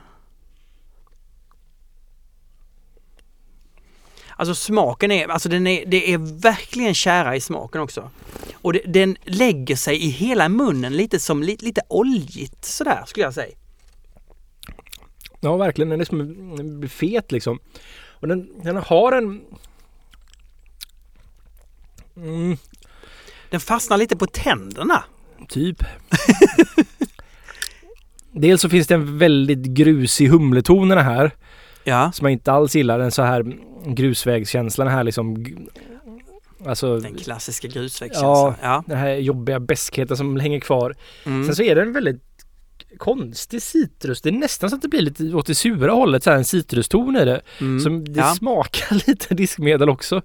Alltså smaken är, alltså den är, det är verkligen kära i smaken också. Och det, den lägger sig i hela munnen lite som li, lite oljigt sådär skulle jag säga. Ja verkligen, den är som en fet liksom. Och den, den har en... Mm, Den fastnar lite på tänderna. typ. Dels så finns det en väldigt grusig humleton i den här. Ja. Som jag inte alls gillar. Den så här grusvägskänslan här liksom. Alltså Den klassiska grusvägskänslan. Ja. den här jobbiga beskheten som hänger kvar. Mm. Sen så är det en väldigt konstig citrus. Det är nästan så att det blir lite åt det sura hållet. Så här en citruston i det. Mm. Som det Ja. smakar lite diskmedel också.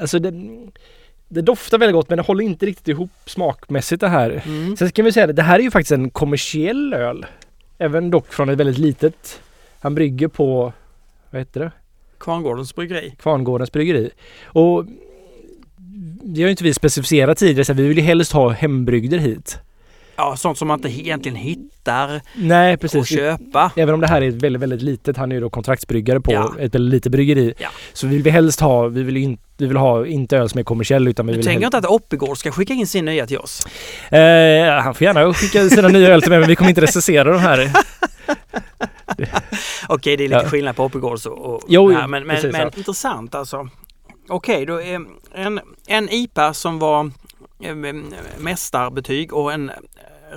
Alltså det, det doftar väldigt gott men det håller inte riktigt ihop smakmässigt det här. Mm. Sen kan vi säga det, det här är ju faktiskt en kommersiell öl. Även dock från ett väldigt litet. Han brygger på, vad heter det? Kvarngårdens bryggeri. Kvarngårdens bryggeri. Och det har ju inte vi specificerat tidigare så vi vill ju helst ha hembrygder hit. Ja, sånt som man inte egentligen hittar Nej precis. köpa. Även om det här är ett väldigt, väldigt litet, han är ju då kontraktsbryggare på Ja. ett väldigt litet bryggeri. Ja. Så vill vi helst ha, vi vill, in, vi vill ha inte öl som är kommersiell utan vi Du vill tänker helst, inte att Oppigård ska skicka in sin nya till oss? eh, Han får gärna skicka sina nya öl till mig men vi kommer inte recensera de här. Okej, det är lite Ja. skillnad på Oppigårds och... och Jo, här, men men, precis, men intressant alltså. Okej, då är en, en IPA som var eh, mästarbetyg och en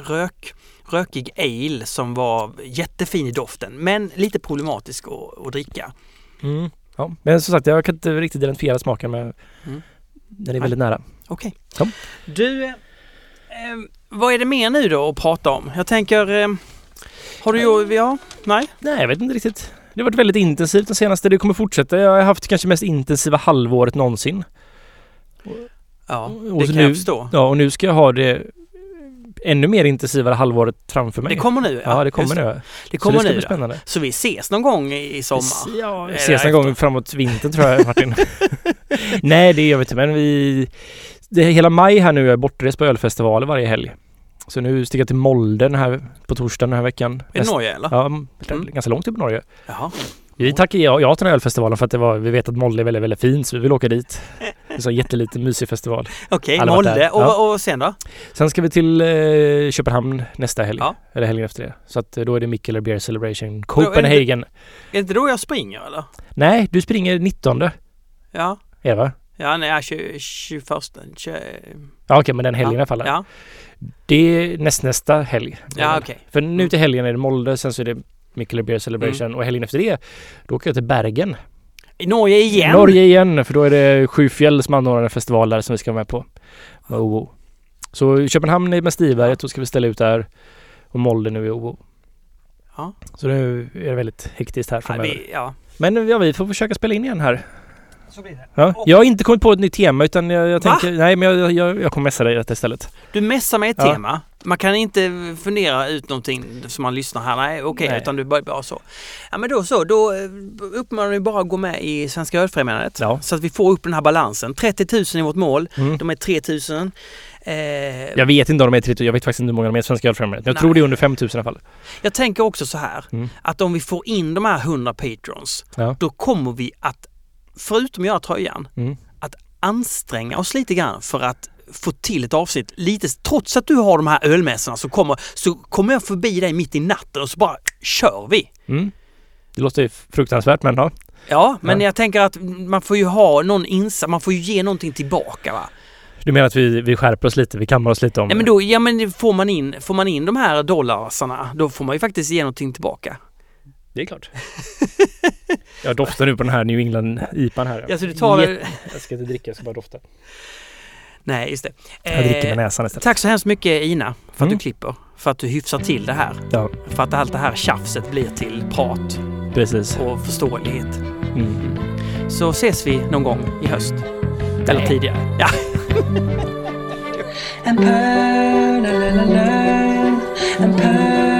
rök, rökig ale som var jättefin i doften men lite problematisk att, att dricka. Mm. Ja. Men som sagt, jag kan inte riktigt identifiera smaken men Mm. den är väldigt nära. Okej. Ja. Du, eh, eh, vad är det mer nu då att prata om? Jag tänker, eh, har du ju, ja, nej? Nej, jag vet inte riktigt. Det har varit väldigt intensivt den senaste. Det kommer fortsätta. Jag har haft kanske mest intensiva halvåret någonsin. Ja, Och det kan nu- jag förstå. Ja, och nu ska jag ha det ännu mer intensivare halvåret framför mig. Det kommer nu? Ja, det kommer nu. Det kommer så det ska nu. bli ja. spännande. Så vi ses någon gång i, sommar? Ja, vi ses någon gång framåt vintern tror jag Martin. Nej, det gör vi inte. Men vi... Det är hela maj här nu. Jag är bortrest på ölfestivaler varje helg. Så nu sticker jag till Molde den här på torsdagen den här veckan. I Näst- Norge eller? Ja, Mm. ganska långt upp i Norge. Jaha. Vi tackar ja, ja till den här ölfestivalen för att det var, vi vet att Molde är väldigt, väldigt fint så vi vill åka dit. En sån jätteliten mysig festival. Okej, varit Molde. Och, Ja. och sen då? Sen ska vi till eh, Köpenhamn nästa helg. Ja. Eller helgen efter det. Så att eh, då är det Mikkeler Beer Celebration Copenhagen. Är det inte då jag springer eller? Nej, du springer 19 Ja. Eva. Ja, nej, 20, 21. 20, Ja okej, men den helgen i alla fall. Ja, Det är nästnästa helg. ja okej. För nu till helgen är det Molde, sen så är det Mikkeler Beer Celebration Mm. och helgen efter det då åker jag till Bergen. I Norge igen? Norge igen, för då är det Sjufjäll som anordnar en festival där som vi ska vara med på. Med OO. Så Köpenhamn är med Stiberget, då ska vi ställa ut där. Och Molde nu i OO. Ja. Så nu är det väldigt hektiskt här framöver. vi, ja. Men ja, vi får försöka spela in igen här. Så blir det. Ja. Jag har inte kommit på ett nytt tema utan jag, jag tänker, nej men jag, jag, jag kommer messa dig detta istället. Du messar med ett Ja. tema. Man kan inte fundera ut någonting som man lyssnar här. Nej, okej, Nej. utan du bara, bara så. Ja, men då så. Då eh, uppmanar vi bara att gå med i Svenska Ölfrämjandet. Ja. Så att vi får upp den här balansen. 30 000 är vårt mål. Mm. De är 3 000. Eh, Jag vet inte om de är 30 jag vet faktiskt inte hur många de är i Svenska Ölfrämjandet. Jag Nej. tror det är under 5000 i alla fall. Jag tänker också så här. Mm. Att om vi får in de här 100 patrons. Ja. Då kommer vi att, förutom att göra tröjan, Mm. att anstränga oss lite grann för att få till ett avsnitt lite, trots att du har de här ölmässorna så kommer, så kommer jag förbi dig mitt i natten och så bara kör vi. Mm. Det låter ju fruktansvärt men ja. Ja, men Ja. jag tänker att man får ju ha någon insats, man får ju ge någonting tillbaka va. Du menar att vi, vi skärper oss lite, vi kammar oss lite om Nej men då, ja men får man in, får man in de här dollarsarna, då får man ju faktiskt ge någonting tillbaka. Det är klart. jag doftar nu på den här New England IPan här. Ja, så du tar... Jätte- Jag ska inte dricka, jag ska bara dofta. Nej, just det. Jag dricker med Eh, näsan istället. Tack så hemskt mycket Ina för att Mm. du klipper. För att du hyfsar till det här. Ja. För att allt det här tjafset blir till prat. Precis. och förståelighet. Mm. Så ses vi någon gång i höst. Eller Nej. tidigare. Ja. and purr, la la la la, and purr,